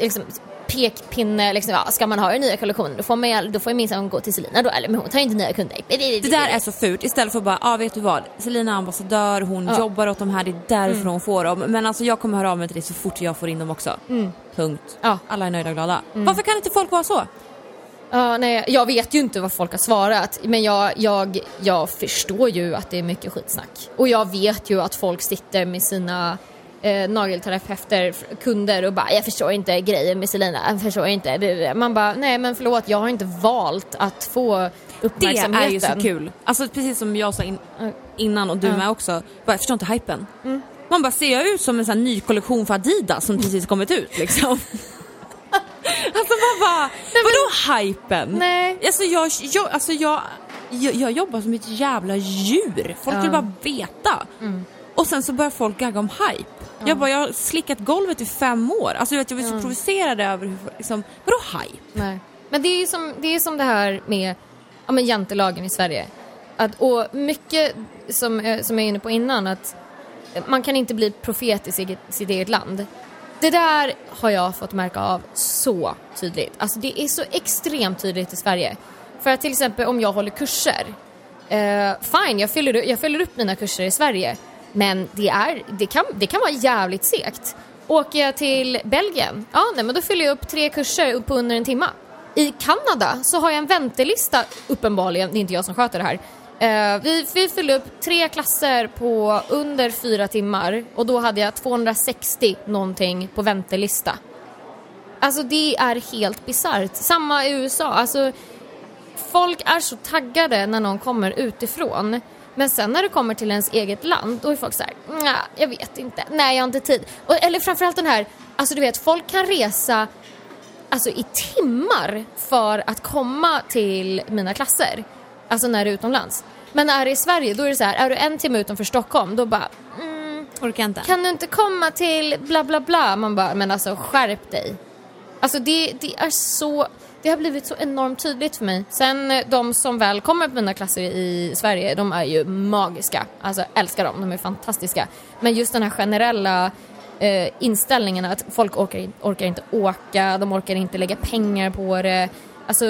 liksom, pekpinne, liksom, ja, ska man ha den nya kollektionen då får man ju- då får jag minsann gå till Selina då, eller men hon tar ju inte nya kunder. Det där är så fult. Istället för att bara, ja ah, vet du vad, Selina är ambassadör, hon Ja. jobbar åt de här, det är därför hon får dem. Men alltså jag kommer höra av mig till dig så fort jag får in dem också. Punkt. Ja. Alla är nöjda och glada. Varför kan inte folk vara så? Ja, nej, jag vet ju inte vad folk har svarat, men jag, jag, jag förstår ju att det är mycket skitsnack. Och jag vet ju att folk sitter med sina eh, nagelterapeuter, kunder och bara “jag förstår inte grejen med Selina, jag förstår inte”. Man bara “nej men förlåt, jag har inte valt att få Det uppmärksamheten”. är ju så kul. Alltså precis som jag sa in, innan och du med också. Bara, jag förstår inte hypen. Man bara, ser jag ut som en sån här ny kollektion för Adidas som precis kommit ut liksom? alltså man bara, vadå hypen? Nej. Alltså jag, jag, alltså jag, jag, jag jobbar som ett jävla djur. Folk vill Ja. bara veta. Och sen så börjar folk gagga om hype. Jag bara, jag har slickat golvet i fem år. Alltså du vet, jag blir så provocerad över hur, liksom, vadå hype? Nej. Men det är ju som det, är som det här med ja, men jantelagen i Sverige. Att, och mycket som, eh, som jag är inne på innan, att man kan inte bli profet i sitt, sitt eget land. Det där har jag fått märka av så tydligt. Alltså det är så extremt tydligt i Sverige. För att till exempel om jag håller kurser, eh, fine jag fyller, jag fyller upp mina kurser i Sverige. Men det, är, det, kan, det kan vara jävligt segt. Åker jag till Belgien, ja nej, men då fyller jag upp tre kurser upp på under en timme. I Kanada så har jag en väntelista, uppenbarligen, det är inte jag som sköter det här. Eh, vi, vi fyllde upp tre klasser på under fyra timmar och då hade jag 260 någonting på väntelista. Alltså det är helt bisarrt. Samma i USA. Alltså, folk är så taggade när någon kommer utifrån. Men sen när det kommer till ens eget land, då är folk så här, "Nja, jag vet inte, nej jag har inte tid. Och, eller framförallt den här, alltså du vet, folk kan resa alltså i timmar för att komma till mina klasser. Alltså när det är utomlands. Men när det är i Sverige, då är det så här, är du en timme utanför Stockholm, då bara, mm, Orkar inte. kan du inte komma till bla bla bla? Man bara, men alltså skärp dig. Alltså det, det är så, det har blivit så enormt tydligt för mig. Sen eh, de som väl kommer på mina klasser i Sverige, de är ju magiska. Alltså älskar dem, de är fantastiska. Men just den här generella eh, inställningen att folk orkar, orkar inte åka, de orkar inte lägga pengar på det. Alltså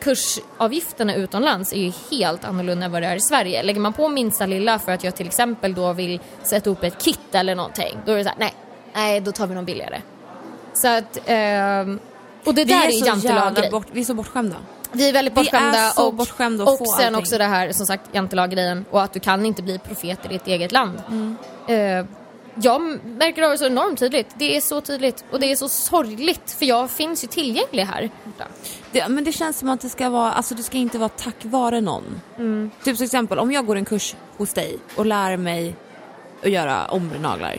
kursavgifterna utomlands är ju helt annorlunda än vad det är i Sverige. Lägger man på minsta lilla för att jag till exempel då vill sätta upp ett kit eller någonting, då är det så här, nej, nej, då tar vi någon billigare. Så att, ehm, och det Vi där är är jantelag bort, vi är så bortskämda. Vi är väldigt Vi är bortskämda så och, bortskämda och sen allting. också det här som sagt jantelag-grejen och att du kan inte bli profet i ditt eget land. Mm. Eh, jag märker det så enormt tydligt. Det är så tydligt och det är så sorgligt för jag finns ju tillgänglig här. Det, men det känns som att det ska vara, alltså det ska inte vara tack vare någon. Typ till exempel om jag går en kurs hos dig och lär mig att göra omrenaglar.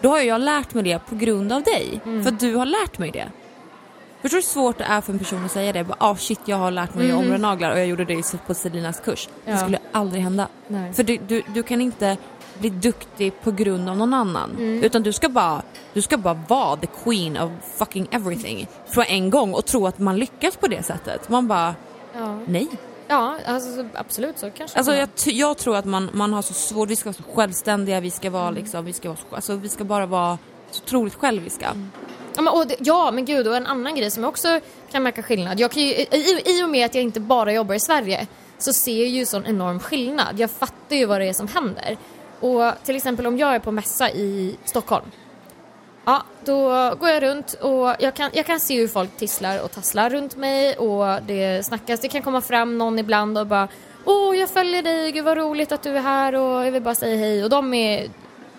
Då har jag lärt mig det på grund av dig. För att du har lärt mig det. Förstår du hur svårt det är för en person att säga det? Bara, ah, shit, jag har lärt mig att göra omrenaglar och jag gjorde det på Selinas kurs. Det Ja. skulle aldrig hända. Nej. För du, du, du kan inte bli duktig på grund av någon annan. Mm. Utan du ska, bara, du ska bara vara the queen of fucking everything. För en gång och tro att man lyckas på det sättet. Man bara, Ja, nej. ja alltså, så- absolut så kanske Alltså jag, jag tror att man, man har så svårt, vi ska vara så självständiga, vi ska Mm. vara liksom, vi ska, vara, så- alltså, vi ska bara vara så otroligt själviska. Mm. Ja men, det, ja men gud och en annan grej som jag också kan märka skillnad. Jag kan ju, i, I och med att jag inte bara jobbar i Sverige så ser jag ju sån enorm skillnad. Jag fattar ju vad det är som händer. Och till exempel om jag är på mässa i Stockholm. Ja, då går jag runt och jag kan, jag kan se hur folk tisslar och tasslar runt mig och det snackas. Det kan komma fram någon ibland och bara Åh, jag följer dig, gud vad roligt att du är här och jag vill bara säga hej. Och de är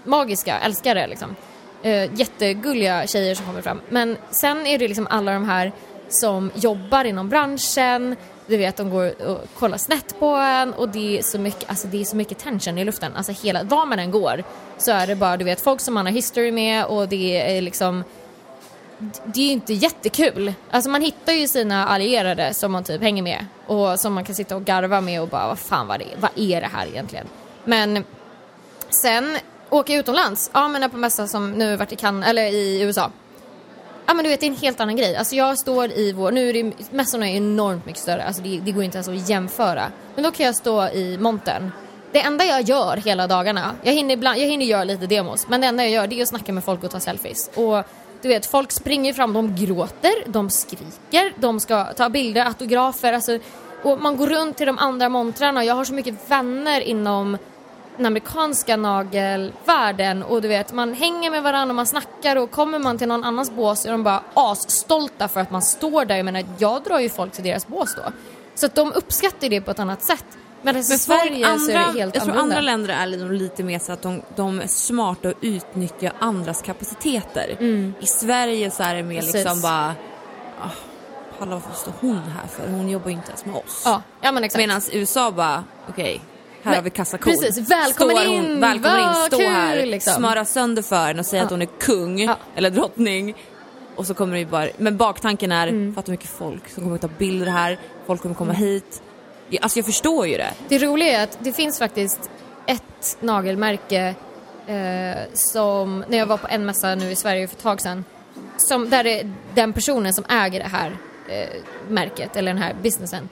magiska, älskar det liksom. Eh, jättegulliga tjejer som kommer fram. Men sen är det liksom alla de här som jobbar inom branschen, du vet de går och kollar snett på en och det är så mycket, alltså det är så mycket tension i luften. Alltså hela, var man än går så är det bara du vet folk som man har history med och det är liksom det är ju inte jättekul. Alltså man hittar ju sina allierade som man typ hänger med och som man kan sitta och garva med och bara vad fan vad, det vad är det här egentligen? Men sen åka utomlands, ja men på mässa som nu varit i Cannes, eller i USA. Ja men du vet det är en helt annan grej. Alltså jag står i vår, nu är det, mässorna är enormt mycket större, alltså det, det går inte ens att jämföra. Men då kan jag stå i montern. Det enda jag gör hela dagarna, jag hinner, ibland, jag hinner göra lite demos, men det enda jag gör det är att snacka med folk och ta selfies. Och du vet, folk springer fram, de gråter, de skriker, de ska ta bilder, autografer, alltså, och man går runt till de andra montrarna. och Jag har så mycket vänner inom den amerikanska nagelvärlden och du vet, man hänger med varandra och man snackar och kommer man till någon annans bås är de bara asstolta för att man står där. Jag menar, jag drar ju folk till deras bås då. Så att de uppskattar det på ett annat sätt. Men i Sverige andra, så är det helt Jag tror annorlunda. andra länder är lite mer så att de, de är smarta och utnyttjar andras kapaciteter. I Sverige så är det mer Precis. liksom bara... Oh, Hallå, varför står hon här för? Hon jobbar ju inte ens med oss. Ja, ja men exakt. Medan USA bara, okej, här har vi kassakor. precis, välkommen Står hon, in, välkommen in, stå kul, här, liksom. smöra sönder för henne och säga Ja. att hon är kung Ja. eller drottning. Och så kommer det bara, men baktanken är, Mm. fatta hur mycket folk som kommer att ta bilder här, folk kommer komma hit. Ja, Alltså jag förstår ju det. Det roliga är att det finns faktiskt ett nagelmärke eh, som, när jag var på en mässa nu i Sverige för ett tag sedan, som, där det, den personen som äger det här eh, märket, eller den här businessen,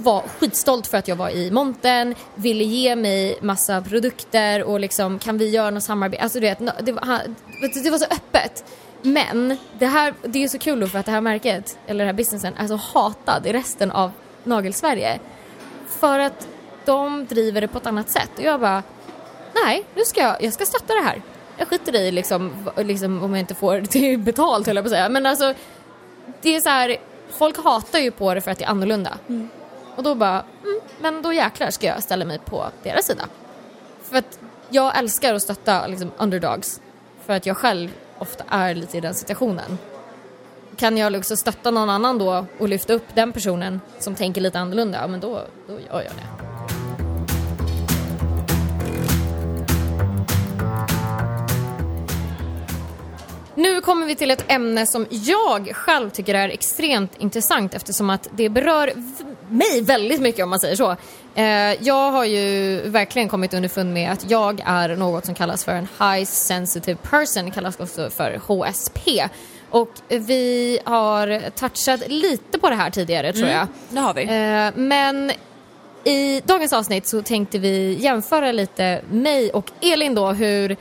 var skitstolt för att jag var i monten, ville ge mig massa produkter och liksom kan vi göra något samarbete, alltså du vet, det var, det var så öppet. Men det här, det är så kul då för att det här märket, eller den här businessen, är så hatad i resten av Nagelsverige. För att de driver det på ett annat sätt. Och jag bara, nej, nu ska jag, jag ska stötta det här. Jag skiter i liksom, liksom om jag inte får det betalt höll jag på att säga. Men alltså, det är så här, folk hatar ju på det för att det är annorlunda. Mm. Och då bara, mm, men då jäklar ska jag ställa mig på deras sida. För att jag älskar att stötta liksom, underdogs. För att jag själv ofta är lite i den situationen. Kan jag liksom stötta någon annan då och lyfta upp den personen som tänker lite annorlunda, ja men då, då gör jag det. Nu kommer vi till ett ämne som jag själv tycker är extremt intressant eftersom att det berör mig väldigt mycket om man säger så. Eh, jag har ju verkligen kommit underfund med att jag är något som kallas för en High Sensitive Person, kallas också för HSP. Och vi har touchat lite på det här tidigare tror jag. Det har vi. Eh, men i dagens avsnitt så tänkte vi jämföra lite mig och Elin då hur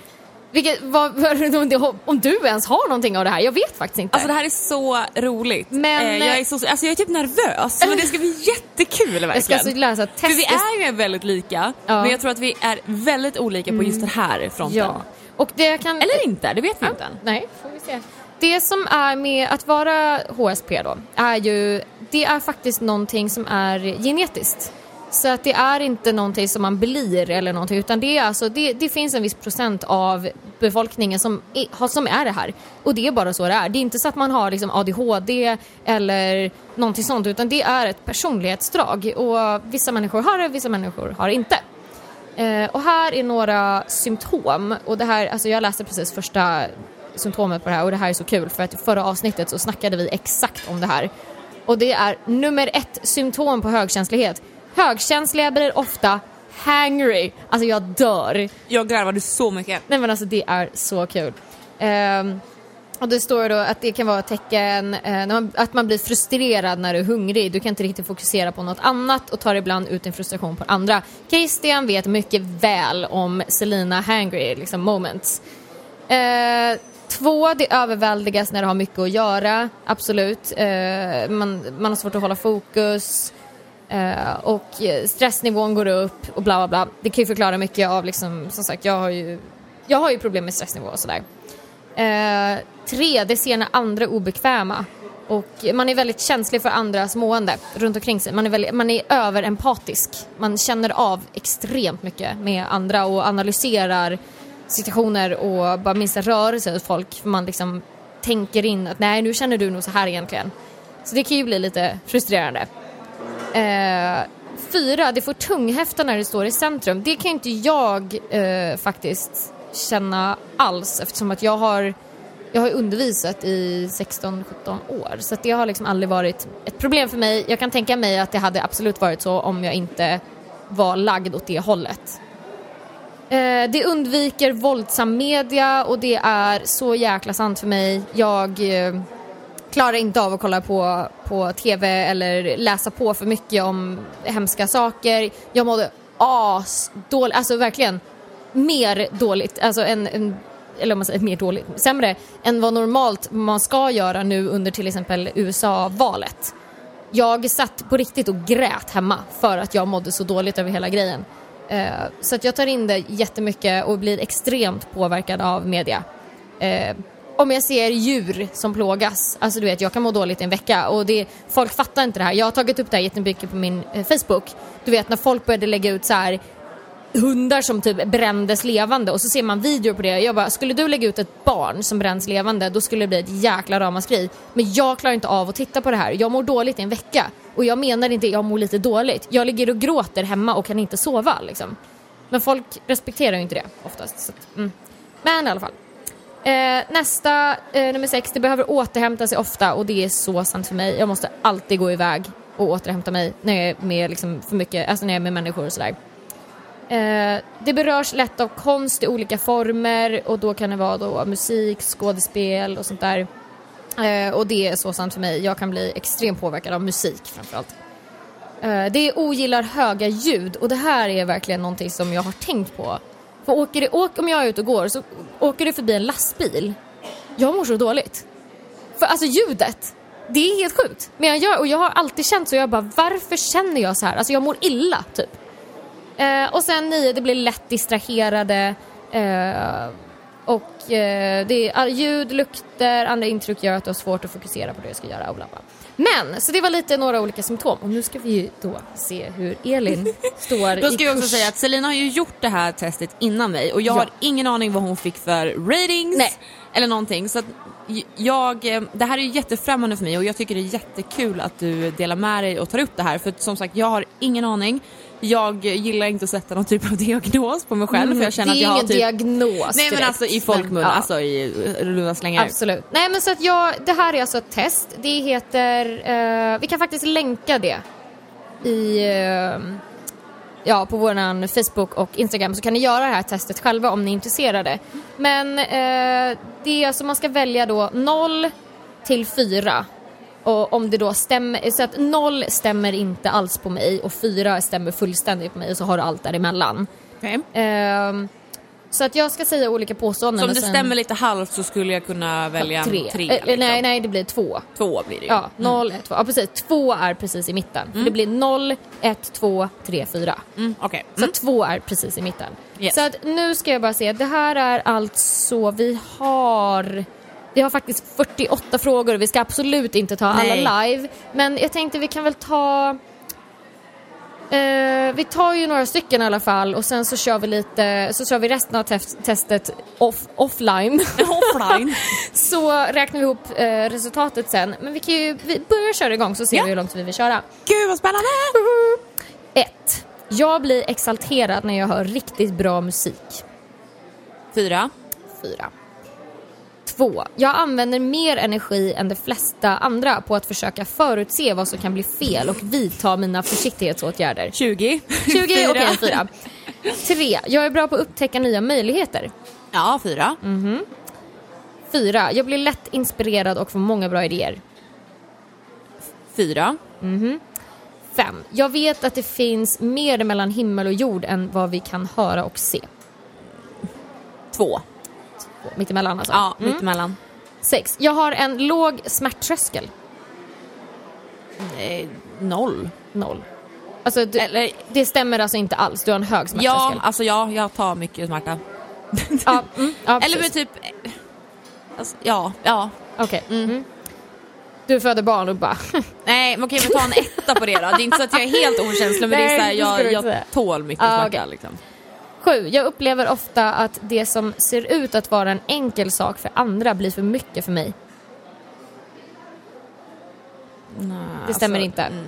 vilket, vad, om, det, om du ens har någonting av det här, jag vet faktiskt inte. Alltså det här är så roligt. Men- Eh, jag, är så, alltså jag är typ nervös men det ska bli jättekul verkligen. jag ska alltså läsa För vi test. är ju väldigt lika Ja. men jag tror att vi är väldigt olika på just den här fronten. Ja. Och det kan... Eller inte, det vet vi inte än. Nej, får vi se. Det som är med att vara HSP då, är ju, det är faktiskt någonting som är genetiskt. Så att det är inte någonting som man blir eller någonting utan det är alltså, det, det finns en viss procent av befolkningen som är, som är det här. Och det är bara så det är. Det är inte så att man har liksom ADHD eller någonting sånt utan det är ett personlighetsdrag. Och vissa människor har det, vissa människor har det inte. Eh, och här är några symptom. Och det här, alltså jag läste precis första symptomet på det här och det här är så kul för att i förra avsnittet så snackade vi exakt om det här. Och det är nummer ett symptom på högkänslighet. Högkänsliga blir ofta hangry. Alltså jag dör. Jag garvade så mycket. Nej men alltså det är så kul. Ehm, och det står då att det kan vara ett tecken eh, man, att man blir frustrerad när du är hungrig. Du kan inte riktigt fokusera på något annat och tar ibland ut din frustration på andra. Christian vet mycket väl om Selina hangry liksom moments. Eh, Två, det överväldigas när det har mycket att göra, absolut. Eh, man, man har svårt att hålla fokus Eh, och eh, stressnivån går upp och bla bla bla. Det kan ju förklara mycket av liksom, som sagt, jag har ju, jag har ju problem med stressnivå och sådär. Eh, tre, det ser när andra är obekväma. Och man är väldigt känslig för andras mående runt omkring sig. Man är, väldigt, man är överempatisk. Man känner av extremt mycket med andra och analyserar situationer och bara minsta rörelse hos folk. För man liksom tänker in att nej, nu känner du nog så här egentligen. Så det kan ju bli lite frustrerande. Eh, fyra, det får tunghäfta när det står i centrum. Det kan inte jag eh, faktiskt känna alls eftersom att jag har jag har undervisat i 16-17 år så det har liksom aldrig varit ett problem för mig. Jag kan tänka mig att det hade absolut varit så om jag inte var lagd åt det hållet. Eh, det undviker våldsam media och det är så jäkla sant för mig. Jag eh, klarar inte av att kolla på, på TV eller läsa på för mycket om hemska saker. Jag mådde asdåligt, alltså verkligen mer dåligt, alltså en, en eller om man säger mer dåligt, sämre än vad normalt man ska göra nu under till exempel USA-valet. Jag satt på riktigt och grät hemma för att jag mådde så dåligt över hela grejen. Eh, så att jag tar in det jättemycket och blir extremt påverkad av media. Eh, om jag ser djur som plågas, alltså du vet jag kan må dåligt i en vecka och det, folk fattar inte det här. Jag har tagit upp det här jättemycket på min eh, Facebook. Du vet när folk började lägga ut så här hundar som typ brändes levande och så ser man videor på det. Jag bara, skulle du lägga ut ett barn som bränns levande då skulle det bli ett jäkla ramaskri. Men jag klarar inte av att titta på det här. Jag mår dåligt i en vecka. Och jag menar inte jag mår lite dåligt. Jag ligger och gråter hemma och kan inte sova liksom. Men folk respekterar ju inte det oftast. Så, att, mm. Men i alla fall. Eh, nästa, eh, nummer sex, det behöver återhämta sig ofta och det är så sant för mig. Jag måste alltid gå iväg och återhämta mig när jag är med liksom, för mycket, alltså när jag är med människor och sådär. Eh, det berörs lätt av konst i olika former och då kan det vara då musik, skådespel och sånt där. Eh, och det är så sant för mig. Jag kan bli extremt påverkad av musik framförallt. Eh, det ogillar höga ljud och det här är verkligen någonting som jag har tänkt på. För åker det, åk, om jag är ute och går så åker det förbi en lastbil. Jag mår så dåligt. För alltså ljudet, det är helt sjukt. Men jag gör, och jag har alltid känt så, jag bara varför känner jag så här? Alltså jag mår illa typ. Eh, och sen nio, det blir lätt distraherade. Eh, och eh, det är ljud, lukter, andra intryck gör att du har svårt att fokusera på det du ska göra och bla bla. Men, så det var lite några olika symptom och nu ska vi ju då se hur Elin står i Då ska i jag också kurs. säga att Selina har ju gjort det här testet innan mig och jag Ja. har ingen aning vad hon fick för ratings Nej. eller någonting. Så att jag, eh, det här är ju jättefrämmande för mig och jag tycker det är jättekul att du delar med dig och tar upp det här för som sagt jag har ingen aning. Jag gillar inte att sätta någon typ av diagnos på mig själv för jag känner Mm, det är att jag har ingen typ diagnos Nej men direkt, alltså i folkmun, men, ja. alltså i runda slängar. Absolut. Nej men så att jag, det här är alltså ett test. Det heter, eh, vi kan faktiskt länka det i, eh, ja på våran Facebook och Instagram så kan ni göra det här testet själva om ni är intresserade. Men eh, det är alltså, man ska välja då 0 till 4 och om det då stämmer, så att 0 stämmer inte alls på mig och 4 stämmer fullständigt på mig och så har du allt däremellan. Okej. Ehm, så att jag ska säga olika påståenden. Så om det sen- stämmer lite halvt så skulle jag kunna välja tre. tre. Eh, liksom. Nej, nej, det blir två. Två blir det ju. Ja, noll, ett, två. Ja, precis. Två är precis i mitten. För det blir noll, ett, två, tre, fyra. Mm, Okej. Så två är precis i mitten. Yes. Så att nu ska jag bara se. Det här är alltså, vi har... Vi har faktiskt 48 frågor och vi ska absolut inte ta alla Nej. live. Men jag tänkte vi kan väl ta... Eh, vi tar ju några stycken i alla fall och sen så kör vi lite, så kör vi resten av test, testet off, offline. Offline. så räknar vi ihop eh, resultatet sen. Men vi kan ju vi börjar köra igång så ser Ja. vi hur långt vi vill köra. Gud vad spännande! 1. Jag blir exalterad när jag hör riktigt bra musik. Fyra. 4. 2. Jag använder mer energi än de flesta andra på att försöka förutse vad som kan bli fel och vidta mina försiktighetsåtgärder. 20. 20, Fyra. okej 4. 3. Jag är bra på att upptäcka nya möjligheter. Ja, fyra. 4. Jag blir lätt inspirerad och får många bra idéer. Fyra. 5. Jag vet att det finns mer mellan himmel och jord än vad vi kan höra och se. Två. Mittemellan alltså. Ja, Mm. mittemellan. Sex. Jag har en låg smärttröskel. Eh, noll. Noll. Alltså, du, Eller, det stämmer alltså inte alls. Du har en hög ja, smärttröskel. alltså ja, jag tar mycket smärta. ja, mm, ja Eller med typ... Alltså, ja, ja. Okej. Mm. Du föder barn och bara... Nej, man kan ju väl ta en etta på det då. Det är inte så att jag är helt okänslig men det är Nej, så här, jag, jag tål mycket Ah, smärta okej. liksom. Sju. Jag upplever ofta att det som ser ut att vara en enkel sak för andra blir för mycket för mig. Nej, Det stämmer alltså, inte. mm.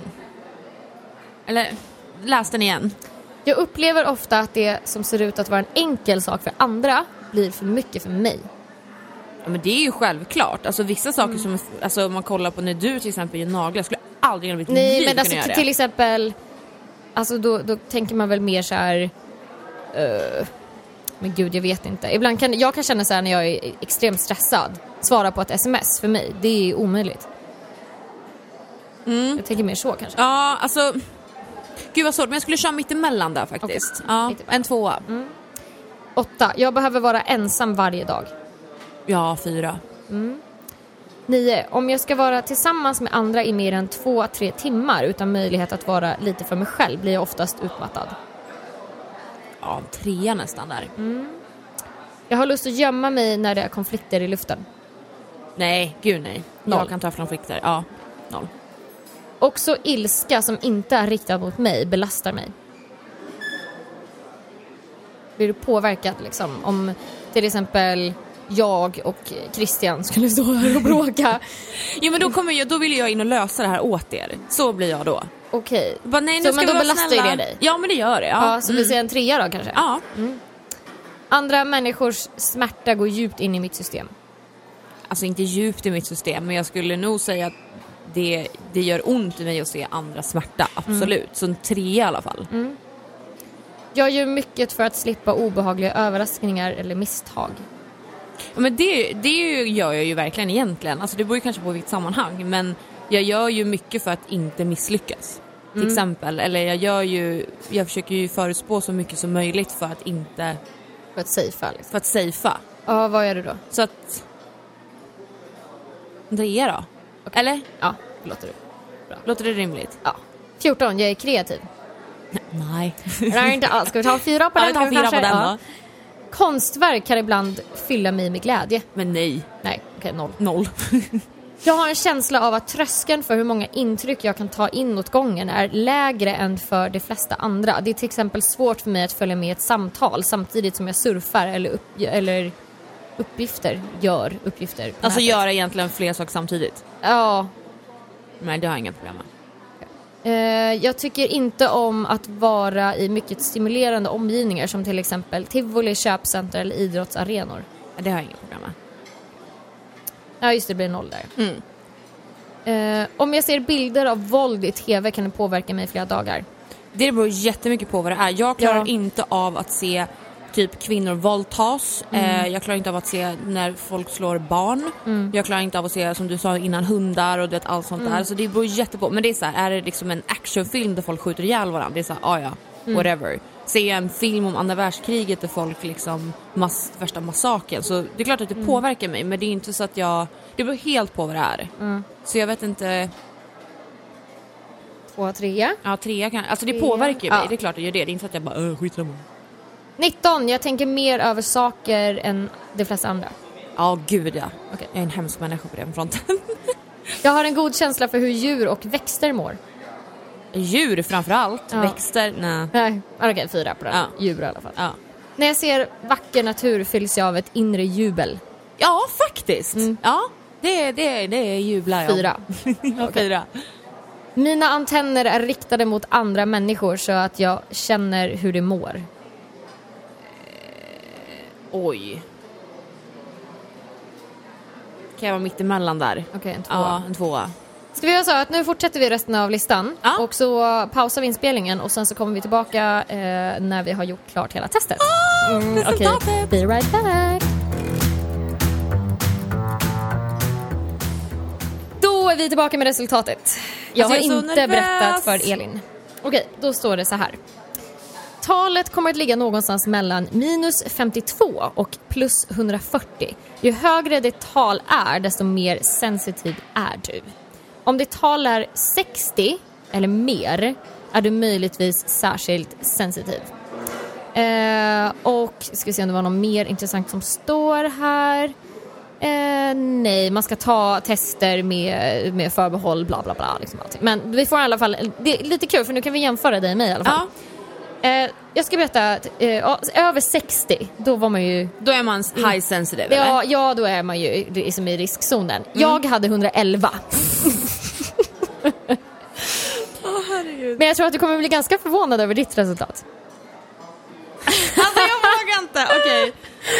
Eller, läs den igen. Jag upplever ofta att det som ser ut att vara en enkel sak för andra blir för mycket för mig. Ja, men det är ju självklart. Alltså vissa saker Mm. som, alltså om man kollar på när du till exempel gör naglar, jag skulle aldrig i mitt Nej liv men alltså kunna göra det. till exempel, alltså då, då tänker man väl mer så här. Eh, men gud jag vet inte. Ibland kan jag kan känna så här när jag är extremt stressad, svara på ett sms för mig, det är omöjligt. Mm. Jag tänker mer så kanske. Ja, alltså... Gud vad svårt, men jag skulle köra mittemellan där faktiskt. Okej. Ja, en tvåa. Åtta, jag behöver vara ensam varje dag. Ja, fyra. 9. Om jag ska vara tillsammans med andra i mer än två, tre timmar utan möjlighet att vara lite för mig själv blir jag oftast utmattad. Ja, trea nästan där. Jag har lust att gömma mig när det är konflikter i luften. Nej, gud nej. Noll. Jag kan ta konflikter. Ja, noll. Också ilska som inte är riktad mot mig belastar mig. Blir du påverkad liksom om till exempel jag och Christian skulle stå här och bråka? Jo men då, kommer jag, då vill jag in och lösa det här åt er. Så blir jag då. Okej. Bara, nej, nu Så, ska men vi då vara belastar ju snälla. det dig? Ja men det gör det. Ja, Ja, så vi säger en trea då kanske? ja. Andra människors smärta går djupt in i mitt system. Alltså inte djupt i mitt system men jag skulle nog säga att det, det gör ont i mig att se andra smärta. Absolut. Så en trea i alla fall. Jag gör mycket för att slippa obehagliga överraskningar eller misstag. Ja, men det, det gör jag ju verkligen egentligen. Alltså det beror ju kanske på vilket sammanhang men jag gör ju mycket för att inte misslyckas. Till exempel. Eller jag gör ju, jag försöker ju förutspå så mycket som möjligt för att inte, För att safea liksom. för att safea. Ja, vad gör du då? Så att... En trea då? Eller? Ja, det låter du. Låter det rimligt? Ja. 14, jag är kreativ. Nej. Nej, inte alls. Ska vi ta fyra på Ja, den? vi tar fyra kanske? på den Ja. Konstverk kan ibland fylla mig med glädje. Men nej. Nej, okej, noll. Noll. Jag har en känsla av att tröskeln för hur många intryck jag kan ta in åt gången är lägre än för de flesta andra. Det är till exempel svårt för mig att följa med ett samtal samtidigt som jag surfar eller, upp, eller uppgifter, gör uppgifter. Alltså nätet. göra egentligen fler saker samtidigt. Ja. Nej, det har jag inga problem med. Eh, jag tycker inte om att vara i mycket stimulerande omgivningar som till exempel tivoli, köpcenter eller idrottsarenor. Det har jag inga problem med. Ja just det, det blir noll där. Mm. Eh, om jag ser bilder av våld i tv kan det påverka mig i flera dagar. Det beror jättemycket på vad det är. Jag klarar Ja. inte av att se typ kvinnor våldtas. Eh, jag klarar inte av att se när folk slår barn. Jag klarar inte av att se, som du sa innan, hundar och du vet, allt sånt där. Så det beror jättepå. Men det är så här, är det liksom en actionfilm där folk skjuter ihjäl varandra? Det är så här, ah, ja, whatever. Jag en film om andra världskriget där folk liksom, mass, värsta massakern. Så det är klart att det påverkar mig. Men det är inte så att jag, det beror helt på vad det är. Så jag vet inte, Två, trea. ja trea kan, alltså det Trea. påverkar ju mig. Ja. Det är klart det gör det. Det är inte så att jag bara, äh, skitsamma. 19. Jag tänker mer över saker än de flesta andra. Ja, gud ja. Okej. Jag är en hemsk människa på den fronten. Jag har en god känsla för hur djur och växter mår. Djur framför allt. Ja. Växter, nej. Nej, okej fyra på den. Ja. Djur i alla fall. Ja. När jag ser vacker natur fylls jag av ett inre jubel. ja, faktiskt. Ja, det, det, det jublar jag. Fyra. ja, fyra. Mina antenner är riktade mot andra människor så att jag känner hur de mår. Oj. Kan jag vara mitt emellan där? Okej, en tvåa. Ja, en tvåa. Ska vi göra så att nu fortsätter vi resten av listan Ja. och så pausar vi inspelningen och sen så kommer vi tillbaka eh, när vi har gjort klart hela testet. Mm, Okej, resultatet. be right back. Då är vi tillbaka med resultatet. Jag Alltså, har jag inte nervös. berättat för Elin. Okej, då står det så här. talet kommer att ligga någonstans mellan minus 52 och plus 140. Ju högre det tal är, desto mer sensitiv är du. Om ditt tal är 60 eller mer är du möjligtvis särskilt sensitiv. Eh, och ska vi se om det var något mer intressant som står här. Eh, nej, man ska ta tester med, med förbehåll, bla bla bla. Liksom allting. Men vi får i alla fall, det är lite kul för nu kan vi jämföra dig och mig i alla fall. Ja, Eh, jag ska berätta att eh, ja, över 60, då var man ju... då är man high sensitive eller? Ja, ja då är man ju liksom i riskzonen. Jag hade 111. Men jag tror att du kommer bli ganska förvånad över ditt resultat. Alltså jag vågar inte, okej.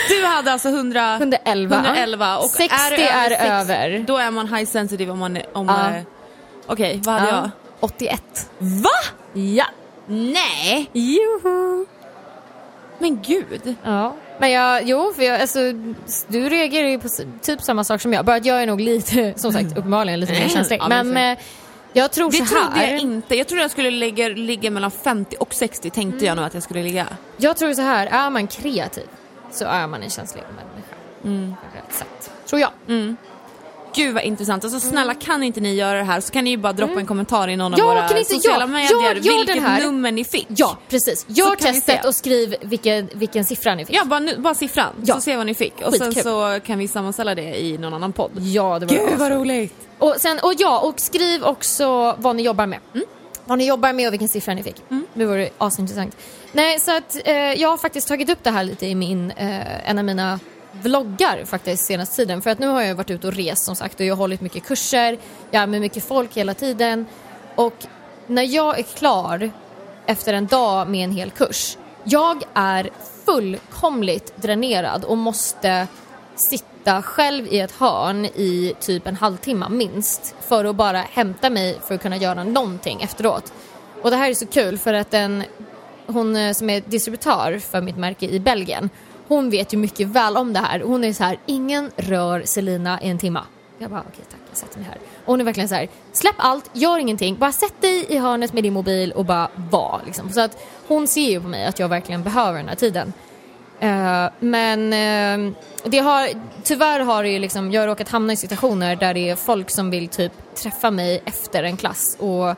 Du hade alltså 100, 111. 111 och 60 är, är sex- över. Då är man high sensitive om man är, om... Ja. eh, Okej, vad hade jag? 81. Va? Ja. Nej! Joho. Men gud. Ja. Men jag, jo, för jag, alltså, du reagerar ju på typ samma sak som jag. Bara att jag är nog lite, som sagt, uppenbarligen lite mer Mm. känslig. Ja, men men eh, jag tror Det trodde jag inte. Jag trodde jag skulle ligga, ligga mellan 50 och 60 tänkte Mm. jag nog att jag skulle ligga. Jag tror så här, är man kreativ så är man en känslig människa. Mm. På rätt sätt. Tror jag. Gud vad intressant. Alltså snälla kan inte ni göra det här så kan ni ju bara droppa en kommentar i någon Mm. Ja, av våra kan inte- sociala ja, medier gör vilket här. nummer ni fick. Ja, precis. Gör testet se. och skriv vilken, vilken siffra ni fick. Ja, bara, nu, bara siffran Ja. så ser vad ni fick. Och sen Skitkul. så kan vi sammanställa det i någon annan podd. Ja, det var asroligt. roligt. Och, sen, och ja, och skriv också vad ni jobbar med. Mm. Vad ni jobbar med och vilken siffra ni fick. Det vore asintressant. Nej, så att eh, jag har faktiskt tagit upp det här lite i min, eh, en av mina vloggar faktiskt senaste tiden. För att nu har jag varit ute och rest som sagt och jag har hållit mycket kurser, jag är med mycket folk hela tiden. Och när jag är klar efter en dag med en hel kurs, jag är fullkomligt dränerad och måste sitta själv i ett hörn i typ en halvtimme minst för att bara hämta mig för att kunna göra någonting efteråt. Och det här är så kul för att den, hon eh, som är distributör för mitt märke i Belgien, hon vet ju mycket väl om det här. Hon är så här, ingen rör Selina i en timme. Jag bara, okej tack, jag sätter mig här. Och hon är verkligen så här, släpp allt, gör ingenting, bara sätt dig i hörnet med din mobil och bara var. Liksom. Så att hon ser ju på mig att jag verkligen behöver den här tiden. Eh, men eh, det har, tyvärr har det ju liksom, jag har råkat hamna i situationer där det är folk som vill typ träffa mig efter en klass och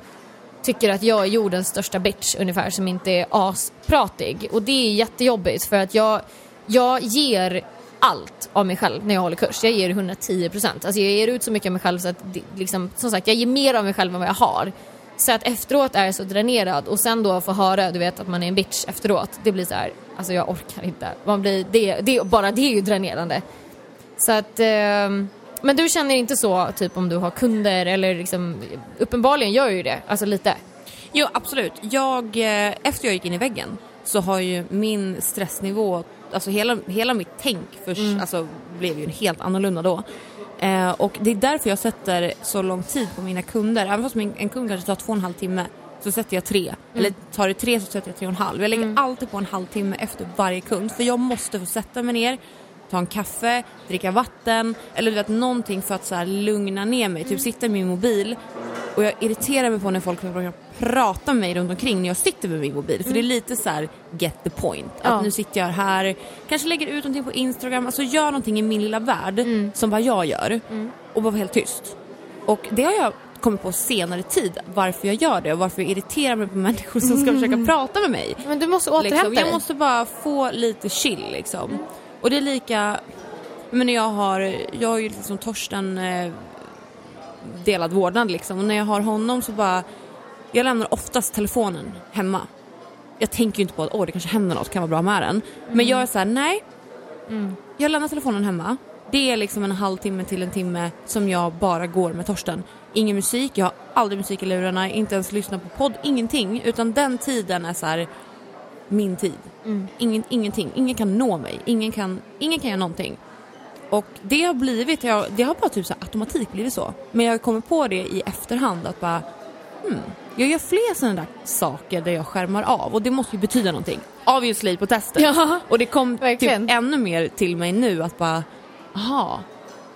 tycker att jag är jordens största bitch ungefär som inte är aspratig. Och det är jättejobbigt för att jag, jag ger allt av mig själv när jag håller kurs. Jag ger 110 procent. Alltså jag ger ut så mycket av mig själv så att det, liksom, som sagt jag ger mer av mig själv än vad jag har. Så att efteråt är jag så dränerad och sen då få höra du vet att man är en bitch efteråt. Det blir så här, alltså jag orkar inte. Man blir, det, det, bara det är ju dränerande. Så att, ehm, men du känner inte så typ om du har kunder eller liksom, uppenbarligen gör ju det, alltså lite. Jo, absolut. Jag, eh, efter jag gick in i väggen så har ju min stressnivå, alltså hela, hela mitt tänk först, alltså, blev ju helt annorlunda då. Eh, och det är därför jag sätter så lång tid på mina kunder. Även fast min, en kund kanske tar två och en halv timme så sätter jag tre. Eller tar det tre så sätter jag tre och en halv. Jag lägger alltid på en halvtimme efter varje kund för jag måste få sätta mig ner, ta en kaffe, dricka vatten eller du vet någonting för att så här lugna ner mig. Typ sitta i min mobil och jag irriterar mig på när folk börjar prata med mig runt omkring när jag sitter med min mobil. För det är lite så här get the point. Att Ja. nu sitter jag här, kanske lägger ut någonting på Instagram, alltså gör någonting i min lilla värld som bara jag gör och bara vara helt tyst. Och det har jag kommit på senare tid varför jag gör det och varför jag irriterar mig på människor som ska försöka prata med mig. Men du måste återhämta Liksom. Jag dig. måste bara få lite chill liksom. Och det är lika, men när jag har, jag har ju liksom Torsten eh, delad vårdnad liksom och när jag har honom så bara, jag lämnar oftast telefonen hemma. Jag tänker ju inte på att åh det kanske händer något, kan vara bra med den. Men jag är såhär, nej. Jag lämnar telefonen hemma. Det är liksom en halvtimme till en timme som jag bara går med Torsten. Ingen musik, jag har aldrig musik i lurarna, inte ens lyssnar på podd, ingenting. Utan den tiden är så här min tid. Ingen, ingenting, ingen kan nå mig, ingen kan, ingen kan göra någonting. Och det har blivit, jag, det har bara typ så automatik blivit så. Men jag kommer på det i efterhand att bara, hmm, jag gör fler sådana där saker där jag skärmar av och det måste ju betyda någonting. Obviously på testet. Ja, och det kom verkligen. typ ännu mer till mig nu att bara, aha,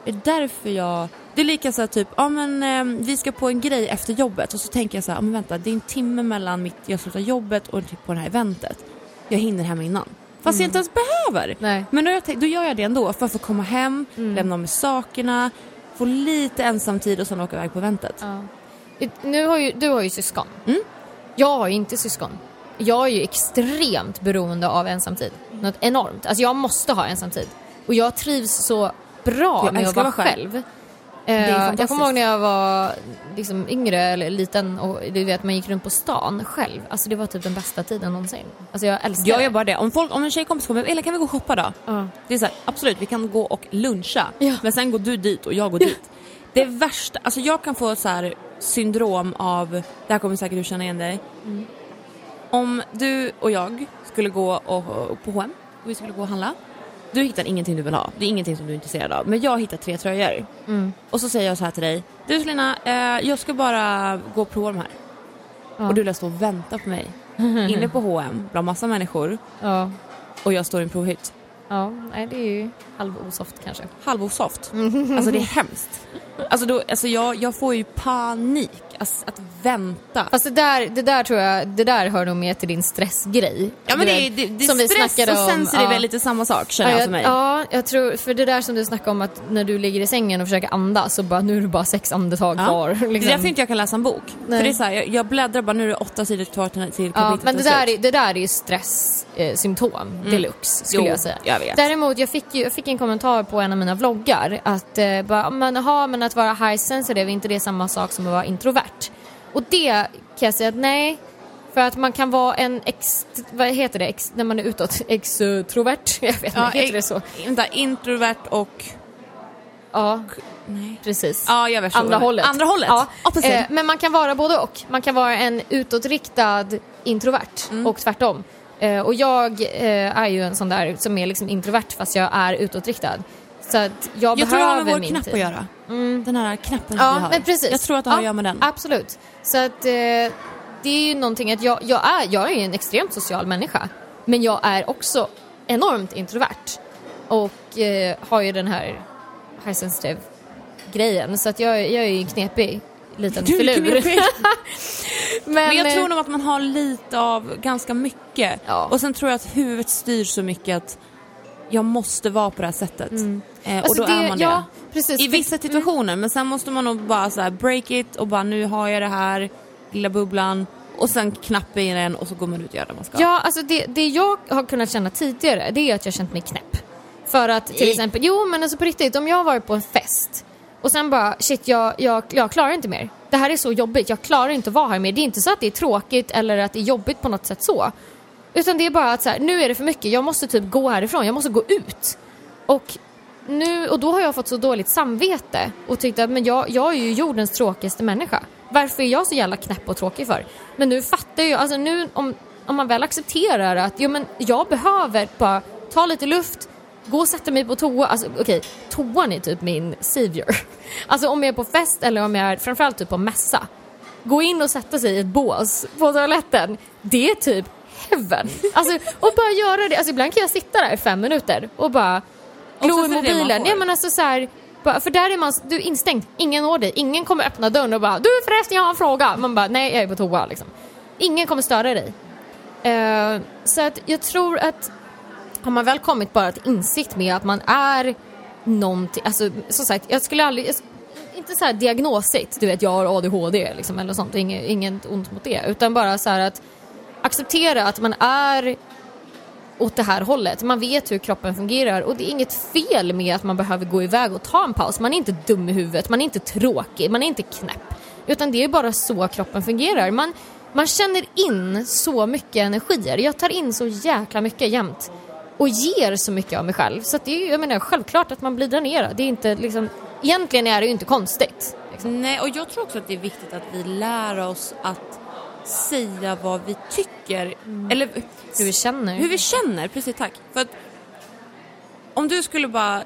är det därför jag... Det är lika så här typ, ja men eh, vi ska på en grej efter jobbet och så tänker jag så här, ja men vänta det är en timme mellan mitt, jag slutar jobbet och typ på det här eventet. jag hinner hem innan. Fast jag inte ens behöver. Nej. Men då, jag då gör jag det ändå för att få komma hem, Mm. lämna med sakerna, få lite ensamtid och sen åka iväg på eventet. Ja. Nu har ju, du har ju syskon. Mm. Jag har ju inte syskon. Jag är ju extremt beroende av ensamtid. Något enormt. Alltså jag måste ha ensamtid. Och jag trivs så bra Jag med att vara själv. själv. Eh, är jag kommer ihåg när jag var liksom yngre eller liten och du vet man gick runt på stan själv. Alltså det var typ den bästa tiden någonsin. Alltså jag älskar Jag gör bara det. Om, folk, om en tjejkompis kommer, eller kan vi gå och shoppa då? Ja. Det är så här, absolut, vi kan gå och luncha. Ja. Men sen går du dit och jag går dit. Det värsta, alltså jag kan få så här syndrom av, det här kommer säkert du känna igen dig. Mm. Om du och jag skulle gå och, och på H&M och vi skulle gå och handla. Du hittar ingenting du vill ha, det är ingenting som du är intresserad av. Men jag hittar tre tröjor. Mm. Och så säger jag så här till dig. Du Selina, eh, jag ska bara gå och prova de här. Ja. Och du lär stå och vänta på mig. Inne på H&M bland massa människor. Ja. Och jag står i en provhytt. Ja, nej det är ju halvosoft kanske. halvosoft. Alltså det är hemskt. Alltså, då, alltså jag, jag får ju panik alltså, att vänta. Fast det där, det där tror jag, det där hör nog med till din stressgrej. Ja men det, det, det, som vi stress snackade och sen om, så är ja. väl lite samma sak känner Ja, jag jag, för mig. ja, jag tror, för det där som du snackade om att när du ligger i sängen och försöker andas så bara nu är det bara sex andetag Ja. kvar. Det är Liksom. därför inte jag kan läsa en bok. Nej. För det är så här, jag, jag bläddrar bara, nu är det åtta sidor kvar till, till ja, kapitlet men det där, är, det där är ju stresssymptom eh, symptom deluxe skulle Jo, jag säga. jag vet. Däremot jag fick, ju, jag fick en kommentar på en av mina vloggar att eh, bara, men, aha, men att vara high sensitive är inte det samma sak som att vara introvert? Och det kan jag säga att nej, för att man kan vara en ex, vad heter det, ex, när man är utåt, extrovert? Jag vet inte, Ja, heter det så? Vänta, introvert och... Ja, Nej. precis. Ja, jag förstår. Andra hållet. Andra hållet? Ja. Eh, men man kan vara både och. Man kan vara en utåtriktad introvert Mm. och tvärtom. Eh, och jag eh, är ju en sån där som är liksom introvert fast jag är utåtriktad. Så att jag, jag tror det har behöver med vår min knapp tid. att göra. Den här knappen som vi Ja, har. men precis. Jag tror att det har ja, att göra med den. Absolut. Så att eh, det är ju någonting att jag, jag, är, jag är en extremt social människa. Men jag är också enormt introvert. Och eh, har ju den här high sensitive grejen. Så att jag, jag är ju en knepig liten Du filur. men, Men jag eh, tror nog att man har lite av ganska mycket. Ja. Och sen tror jag att huvudet styr så mycket att jag måste vara på det här sättet. Eh, och alltså då är man det. Ja, precis. I vissa situationer, men sen måste man nog bara så här break it och bara nu har jag det här, lilla bubblan. Och sen knappa in den och så går man ut och gör det man ska. Ja, alltså det, det jag har kunnat känna tidigare det är att jag känt mig knäpp. För att till exempel, jo men alltså på riktigt, om jag har varit på en fest och sen bara shit jag, jag, jag klarar inte mer. Det här är så jobbigt, jag klarar inte att vara här mer. Det är inte så att det är tråkigt eller att det är jobbigt på något sätt så. Utan det är bara att så här, nu är det för mycket, jag måste typ gå härifrån, jag måste gå ut. Och, nu, och då har jag fått så dåligt samvete och tyckt att men jag, jag är ju jordens tråkigaste människa. Varför är jag så jävla knäpp och tråkig för? Men nu fattar jag, alltså nu om, om man väl accepterar att jo, men jag behöver bara ta lite luft, gå och sätta mig på toa. Alltså okej, toan är typ min savior. Alltså om jag är på fest eller om jag är framförallt typ på mässa. Gå in och sätta sig i ett bås på toaletten. Det är typ heaven. Alltså och bara göra det. Alltså ibland kan jag sitta där i fem minuter och bara glo i mobilen. Ja men alltså så här, bara, för där är man, du är instängd, ingen når dig, ingen kommer öppna dörren och bara du förresten jag har en fråga. Man bara nej jag är på toa liksom. Ingen kommer störa dig. Eh, så att jag tror att har man väl kommit bara till insikt med att man är någonting, alltså som sagt jag skulle aldrig, jag, inte så här diagnosigt, du vet jag har ADHD liksom eller sånt, inget, inget ont mot det, utan bara så här att acceptera att man är åt det här hållet. Man vet hur kroppen fungerar och det är inget fel med att man behöver gå iväg och ta en paus. Man är inte dum i huvudet, man är inte tråkig, man är inte knäpp. Utan det är bara så kroppen fungerar. Man, man känner in så mycket energier. Jag tar in så jäkla mycket jämt och ger så mycket av mig själv. Så att det är ju, jag menar, självklart att man blir dränerad. Det är inte liksom, egentligen är det ju inte konstigt. Liksom. Nej, och jag tror också att det är viktigt att vi lär oss att säga vad vi tycker. Eller Hur vi känner. hur vi känner, precis tack. För att om du skulle bara...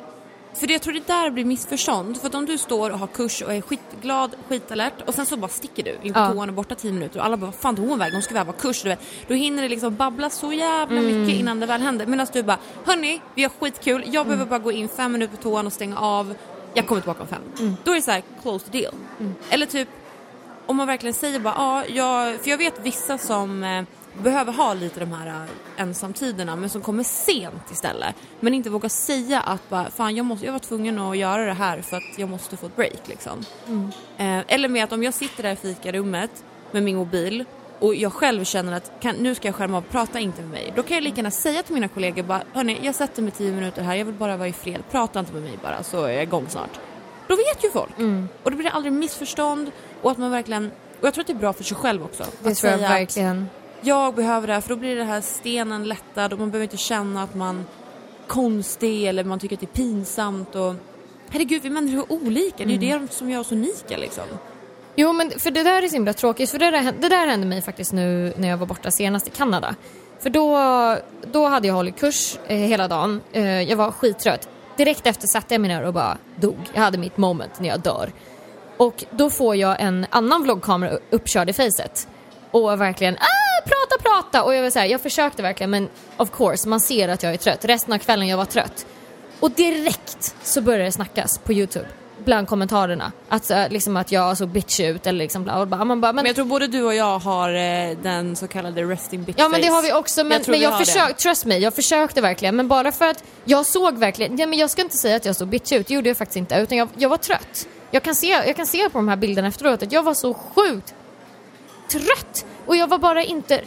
För jag tror det där blir missförstånd. För att om du står och har kurs och är skitglad, skitalert och sen så bara sticker du in på Ja. toan och borta tio minuter och alla bara vad fan tog hon vägen? Hon ska väl ha kurs. Du vet. Då hinner det liksom babbla så jävla Mm. mycket innan det väl händer. Medan du bara, hörni, vi har skitkul, jag behöver bara gå in fem minuter på toan och stänga av. Jag kommer tillbaka om fem. Mm. Då är det så här, close deal. Eller typ om man verkligen säger bara ja, jag, för jag vet vissa som eh, behöver ha lite de här äh, ensamtiderna men som kommer sent istället. Men inte vågar säga att bara, fan jag, måste, jag var tvungen att göra det här för att jag måste få ett break liksom. Eh, eller med att om jag sitter där i fikarummet med min mobil och jag själv känner att kan, nu ska jag skärma av, prata inte med mig. Då kan jag lika gärna säga till mina kollegor bara, hörni jag sätter mig tio minuter här, jag vill bara vara i fred, prata inte med mig bara så är jag igång snart. Då vet ju folk. Och då blir det aldrig missförstånd och att man verkligen, och jag tror att det är bra för sig själv också. Det att tror jag verkligen. jag behöver det här för då blir det här stenen lättad och man behöver inte känna att man är konstig eller man tycker att det är pinsamt och herregud vi människor är olika, det är ju det som gör oss unika liksom. Jo men för det där är så himla tråkigt för det där, det där hände mig faktiskt nu när jag var borta senast i Kanada. För då, då hade jag hållit kurs eh, hela dagen, eh, jag var skittrött. Direkt efter satte jag mig ner och bara dog. Jag hade mitt moment när jag dör. Och då får jag en annan vloggkamera uppkörd i facet. Och verkligen ah, prata, prata! Och jag vill säga, jag försökte verkligen men of course, man ser att jag är trött. Resten av kvällen jag var trött. Och direkt så började det snackas på Youtube. Bland kommentarerna. Att, eh, liksom, att jag såg bitchig ut eller liksom bla bla. Man bara, men, Men jag tror både du och jag har eh, den så kallade resting bitch Ja men det face. har vi också men Jag men jag försökte, trust me, jag försökte verkligen men bara för att jag såg verkligen, ja men jag ska inte säga att jag såg bitchig ut, det gjorde jag faktiskt inte utan jag, jag var trött. Jag kan, se, jag kan se på de här bilderna efteråt att jag var så sjukt trött och jag var bara inte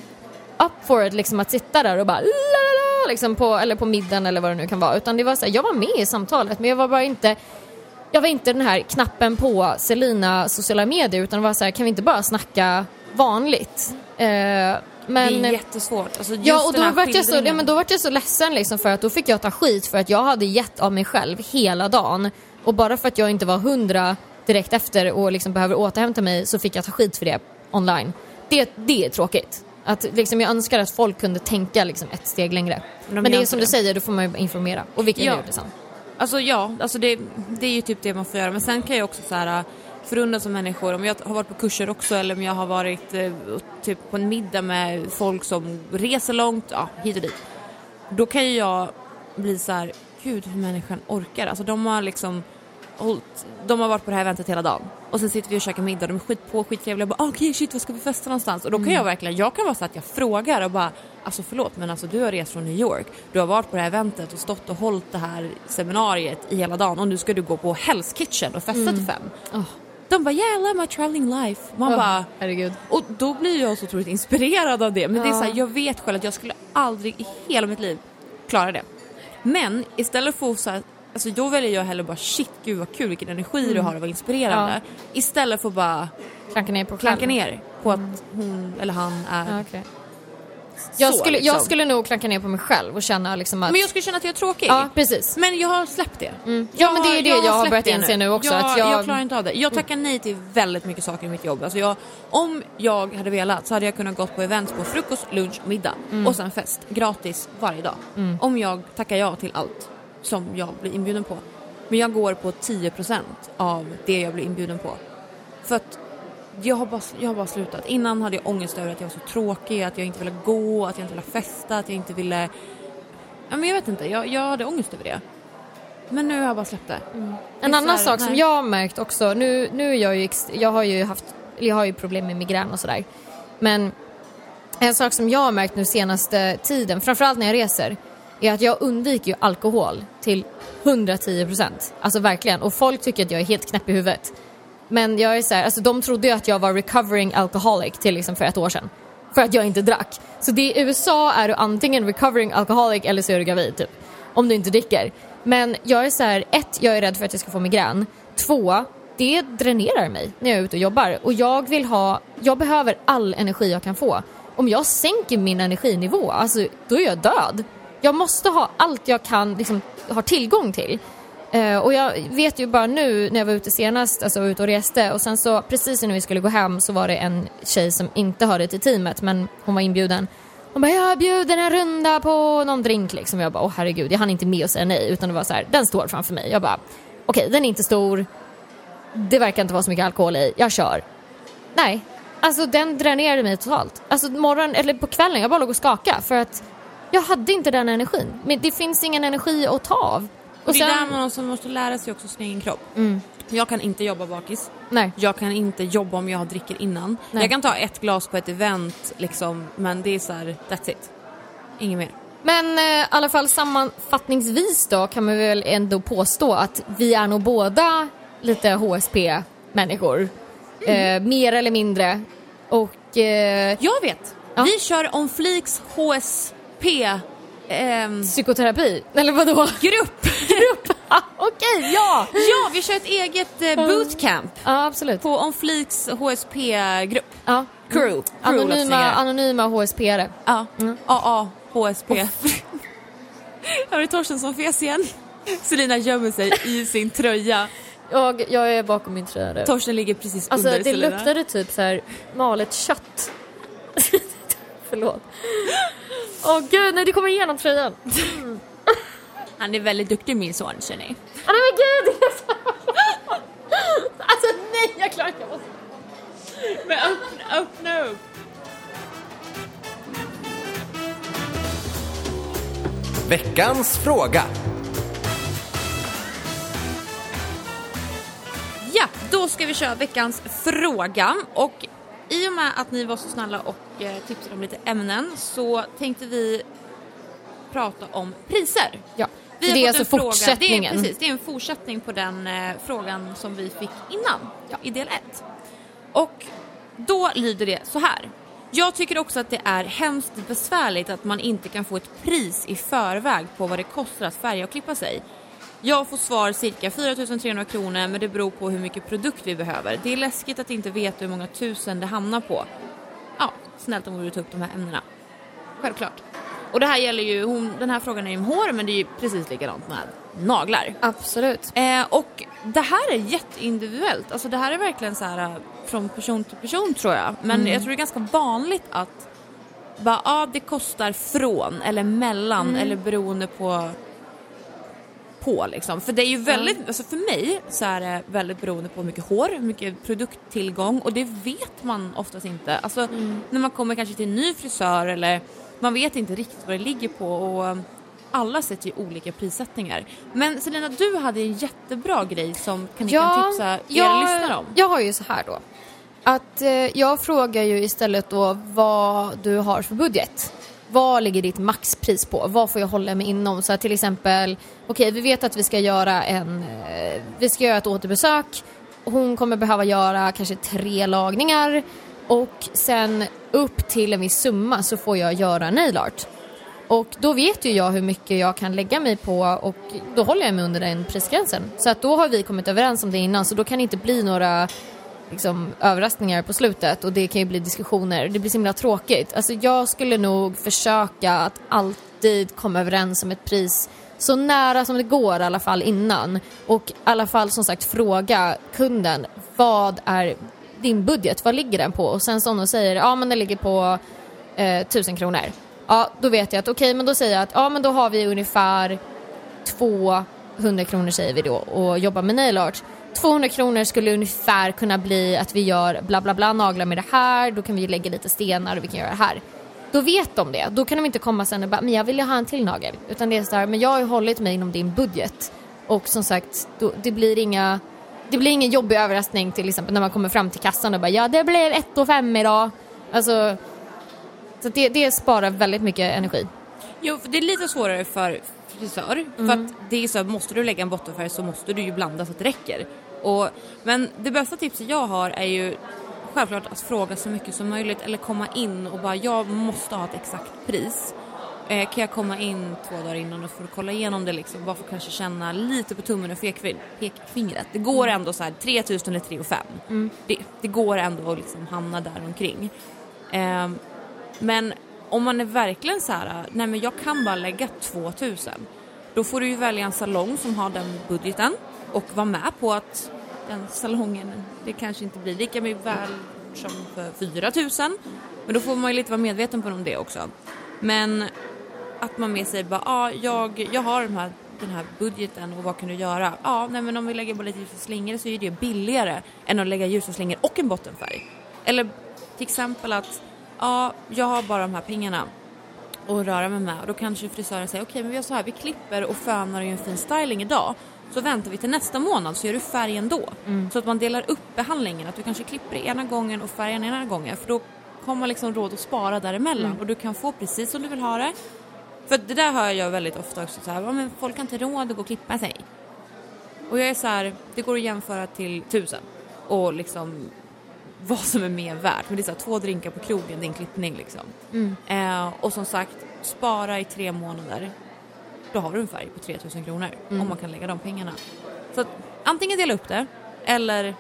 up for it liksom att sitta där och bara lalala, liksom på, eller på middagen eller vad det nu kan vara utan det var så här, jag var med i samtalet men jag var bara inte jag var inte den här knappen på Selina sociala medier utan var så här, kan vi inte bara snacka vanligt? Eh, men, det är jättesvårt. Alltså, Ja och då vart jag, så, ja, men då vart jag så ledsen liksom för att då fick jag ta skit för att jag hade gett av mig själv hela dagen och bara för att jag inte var hundra direkt efter och liksom behöver återhämta mig så fick jag ta skit för det online. Det, det är tråkigt. Att liksom jag önskar att folk kunde tänka liksom ett steg längre. de Men, det är som det. du säger, då får man ju informera. Och vilket Ja. gjorde sen. Alltså ja, alltså det, det är ju typ det man får göra. Men sen kan jag också så här äh, förundras som människor. Om jag har varit på kurser också eller om jag har varit eh, typ på en middag med folk som reser långt, ja hit och dit. Då kan ju jag bli så här, gud hur människan orkar. Alltså de har liksom hållit, de har varit på det här eventet hela dagen. Och sen sitter vi och käkar middag, de är skit på, skittrevliga och bara ah, okej shit vad ska vi festa någonstans? Och då kan jag verkligen, jag kan vara så att jag frågar och bara alltså förlåt men alltså du har rest från New York, du har varit på det här eventet och stått och hållit det här seminariet i hela dagen och nu ska du gå på Hell's Kitchen och festa till fem. Åh. De bara yeah I love my traveling life. Man Åh, bara herregud. och då blir jag så otroligt inspirerad av det. Men det är Ja. så här, jag vet själv att jag skulle aldrig i hela mitt liv klara det. Men istället för att alltså då väljer jag hellre bara shit gud vad kul vilken energi du har och vad inspirerande. Istället för att bara Klanka ner på klanka ner på att hon eller han är Ja, okej. jag, så, skulle, liksom. jag skulle nog klanka ner på mig själv och känna liksom att... Men jag skulle känna att jag är tråkig. Ja, precis. Men jag har släppt det. Ja, men det är det jag har släppt börjat inse nu också, Jag, att jag- jag klarar inte av det. Jag tackar nej till väldigt mycket saker i mitt jobb. Alltså jag, om jag hade velat så hade jag kunnat gått på events på frukost, lunch, middag Mm. och sen fest. Gratis varje dag. Om jag tackar ja till allt som jag blir inbjuden på. Men jag går på 10% av det jag blir inbjuden på. För att jag har, bara, jag har bara slutat. Innan hade jag ångest över att jag var så tråkig, att jag inte ville gå, att jag inte ville festa, att jag inte ville... Ja, men jag vet inte, jag, jag hade ångest över det. Men nu har jag bara släppt det. Är En annan här, sak som nej. jag har märkt också, nu, nu är jag ju, jag har ju haft, jag har ju problem med migrän och sådär. Men en sak som jag har märkt nu senaste tiden, framförallt när jag reser, är att jag undviker ju alkohol till 110 procent. Alltså verkligen. Och folk tycker att jag är helt knäpp i huvudet. Men jag är så här, alltså de trodde ju att jag var recovering alcoholic till liksom för ett år sedan. För att jag inte drack. Så det, i USA är du antingen recovering alcoholic eller så är du gravid typ. Om du inte dricker. Men jag är så här, ett, jag är rädd för att jag ska få migrän. Två, det dränerar mig när jag är ute och jobbar. Och jag vill ha, jag behöver all energi jag kan få. Om jag sänker min energinivå, alltså då är jag död. Jag måste ha allt jag kan, liksom, ha tillgång till. Eh, och jag vet ju bara nu när jag var ute senast, alltså var ute och reste och sen så precis när vi skulle gå hem så var det en tjej som inte hörde till teamet men hon var inbjuden. Hon bara “jag bjuder en runda på någon drink” liksom. Jag bara “åh herregud, jag hann inte med att säga nej” utan det var så här, den står framför mig. Jag bara “okej, den är inte stor, det verkar inte vara så mycket alkohol i, jag kör”. Nej, alltså den dränerade mig totalt. Alltså morgon, eller på kvällen, jag bara låg och skakade för att jag hade inte den energin. Men det finns ingen energi att ta av. Och, det är där man också måste lära sig också sin egen kropp. Mm. Jag kan inte jobba bakis. Nej. Jag kan inte jobba om jag dricker innan. Nej. Jag kan ta ett glas på ett event liksom, men det är så här, that's it. Inget mer. Men eh, i alla fall sammanfattningsvis då kan man väl ändå påstå att vi är nog båda lite HSP-människor. Mm. Eh, mer eller mindre. Och eh, Jag vet! Ja. Vi kör On Fleeks Ehm, psykoterapi, eller vadå? grupp. Grupp? Okej, ja! ja, vi kör ett eget eh, bootcamp Ja, absolut. på On Fleeks HSP-grupp. Ja. Crew. Crew Anonyma, anonyma HSP-are. Ja, Mm. AA, HSP. Här är Torsten som fes igen. Selina gömmer sig i sin tröja. Jag, jag är bakom min tröja nu. Torsten ligger precis Alltså under det Selina. luktade typ så här malet kött. Förlåt. Åh gud, nej det kommer igenom tröjan. Han är väldigt duktig min son känner ni. Ah, nej men gud! alltså nej, jag klarar inte. Jag måste... Men öppna, öppna upp. Veckans fråga. Ja, då ska vi köra veckans fråga. Och i och med att ni var så snälla och eh, tipsade om lite ämnen så tänkte vi prata om priser. Ja, Vi det är alltså fortsättningen. Det är, precis, det är en fortsättning på den eh, frågan som vi fick innan, Ja. i del 1. Och då lyder det så här. Jag tycker också att det är hemskt besvärligt att man inte kan få ett pris i förväg på vad det kostar att färga och klippa sig. Jag får svar cirka 4 300 kronor men det beror på hur mycket produkt vi behöver. Det är läskigt att inte veta hur många tusen det hamnar på. Ja, snällt om du ta upp de här ämnena. Självklart. Och det här gäller ju, hon, den här frågan är ju om hår men det är ju precis likadant med naglar. Absolut. Eh, och det här är jätteindividuellt. Alltså det här är verkligen så här eh, från person till person tror jag. Men jag tror det är ganska vanligt att bara, ja det kostar från eller mellan eller beroende på på liksom. För det är ju väldigt, alltså för mig så är det väldigt beroende på hur mycket hår, hur mycket produkttillgång och det vet man oftast inte. Alltså när man kommer kanske till en ny frisör eller man vet inte riktigt vad det ligger på och alla sätter ju olika prissättningar. Men Selina, du hade en jättebra grej som kan ni kan tipsa er lyssnare om. Jag har ju så här då. Att eh, jag frågar ju istället då vad du har för budget. Vad ligger ditt maxpris på? Vad får jag hålla mig inom? Så till exempel, okej vi vet att vi ska göra en, eh, vi ska göra ett återbesök. Hon kommer behöva göra kanske tre lagningar och sen upp till en viss summa så får jag göra nail art. Och då vet ju jag hur mycket jag kan lägga mig på och då håller jag mig under den prisgränsen. Så att då har vi kommit överens om det innan så då kan det inte bli några liksom, överraskningar på slutet och det kan ju bli diskussioner. Det blir så himla tråkigt. Alltså jag skulle nog försöka att alltid komma överens om ett pris så nära som det går i alla fall innan. Och i alla fall som sagt fråga kunden vad är din budget, vad ligger den på? Och sen som de säger, ja men den ligger på eh, 1000 kronor. Ja, då vet jag att okej, men då säger jag att ja men då har vi ungefär 200 kronor säger vi då och jobbar med nail art. 200 kronor skulle ungefär kunna bli att vi gör bla bla bla naglar med det här, då kan vi lägga lite stenar och vi kan göra det här. Då vet de det. Då kan de inte komma sen och bara, men jag vill ju ha en till nagel. Utan det är så här, men jag har ju hållit mig inom din budget. Och som sagt, då, det blir inga det blir ingen jobbig överraskning till exempel när man kommer fram till kassan och bara ja det blev 1 och 5 idag. Alltså, så det, det sparar väldigt mycket energi. Jo, för det är lite svårare för frisör. För att det är så att måste du lägga en bottenfärg så måste du ju blanda så att det räcker. Och, men det bästa tipset jag har är ju självklart att fråga så mycket som möjligt eller komma in och bara jag måste ha ett exakt pris. Eh, kan jag komma in två dagar innan och få kolla igenom det liksom, bara för att kanske känna lite på tummen och pekfin- pekfingret. Det går ändå så här 3000 eller 3 och 5. Det, det går ändå att liksom hamna där omkring. Ehm, men om man är verkligen så här, nej men jag kan bara lägga 2000. Då får du ju välja en salong som har den budgeten och vara med på att den salongen, det kanske inte blir lika mycket väl som för 4000. Men då får man ju lite vara medveten på om det också. Men att man med sig bara, ja ah, jag, jag har den här, den här budgeten och vad kan du göra? Ja, ah, nej men om vi lägger på lite ljusa slingor så är det billigare än att lägga ljusa slingor och en bottenfärg. Eller till exempel att, ja jag har bara de här pengarna. och röra mig med och då kanske frisören säger okej men vi gör så här, vi klipper och fönar och gör en fin styling idag. Så väntar vi till nästa månad så gör du färg ändå. Så att man delar upp behandlingen, att du kanske klipper ena gången och färgar ena gången för då kommer man liksom råd att spara däremellan och du kan få precis som du vill ha det. För det där hör jag väldigt ofta också så här, ja, men folk har inte råd att gå och klippa sig. Och jag är så här, det går att jämföra till tusen och liksom vad som är mer värt. Men det är så här, två drinkar på krogen, din klippning liksom. Eh, och som sagt, spara i tre månader. Då har du en färg på 3000 kronor om man kan lägga de pengarna. Så att, antingen dela upp det eller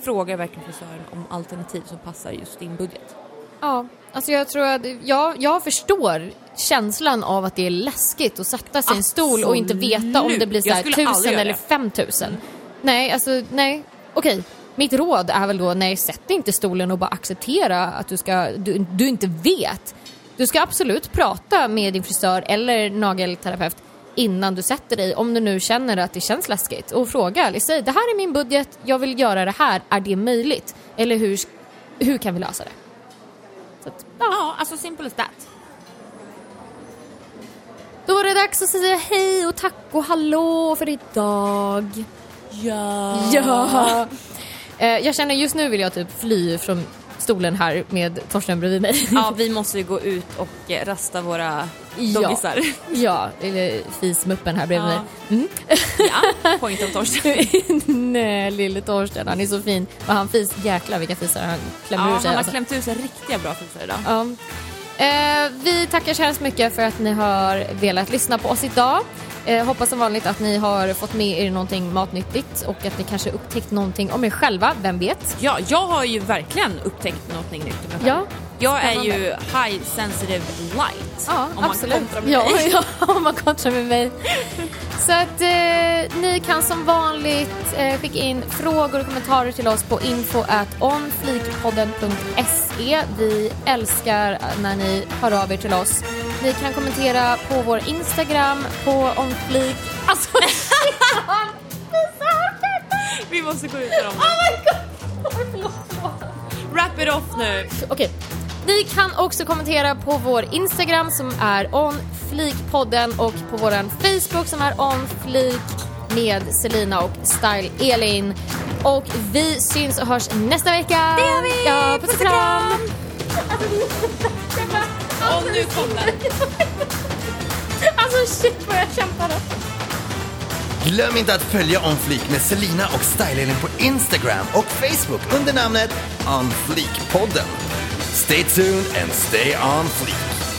fråga verkligen frisören om alternativ som passar just din budget. Ja, alltså jag tror att jag, jag förstår känslan av att det är läskigt att sätta sig i en stol och inte veta om det blir så tusen eller femtusen. Nej, alltså nej. Okej, mitt råd är väl då nej, sätt inte stolen och bara acceptera att du, ska, du, du inte vet. Du ska absolut prata med din frisör eller nagelterapeut innan du sätter dig om du nu känner att det känns läskigt och fråga. Säg det här är min budget, jag vill göra det här, är det möjligt? Eller hur, hur kan vi lösa det? Att, ja. Ja, alltså simple as that. Då är det dags att säga hej och tack och hallå för idag. Ja. Ja. Eh, Jag känner just nu vill jag typ fly från stolen här med Torsten bredvid mig. Ja, vi måste ju gå ut och eh, rasta våra Ja. doggisar. Ja, eller fismuppen här bredvid Ja. mig. Mm. Ja, point of Torsten. Nej, lille Torsten, han är så fin. Och han fis, jäklar vilka fisar han klämmer Ja, ur sig. han har alltså. klämt ut sig riktiga bra fisar idag. Ja. Eh, vi tackar så hemskt mycket för att ni har velat lyssna på oss idag. Eh, hoppas som vanligt att ni har fått med er någonting matnyttigt och att ni kanske upptäckt någonting om er själva, vem vet? Ja, jag har ju verkligen upptäckt någonting nytt med mig Ja, själv. Jag är ju high sensitive light. Ja, om absolut. man kontrar med ja, mig. ja, om man kontrar med mig. Så att eh, ni kan som vanligt eh, skicka in frågor och kommentarer till oss på info onflikpodden.se. Vi älskar när ni hör av er till oss. Ni kan kommentera på vår Instagram på onflik. Alltså, Vi måste gå ut med dem. Wrap it off nu. Okej. Ni kan också kommentera på vår Instagram som är onflikpodden och på vår Facebook som är onflik med Selina och Style Elin. Och vi syns och hörs nästa vecka. Det gör vi! Ja, puss och kram! Och nu kom den. Alltså shit vad jag kämpade. Glöm inte att följa On Fleek med Selina och Stylelin på Instagram och Facebook under namnet On Fleek-podden. Stay tuned and stay on fleek.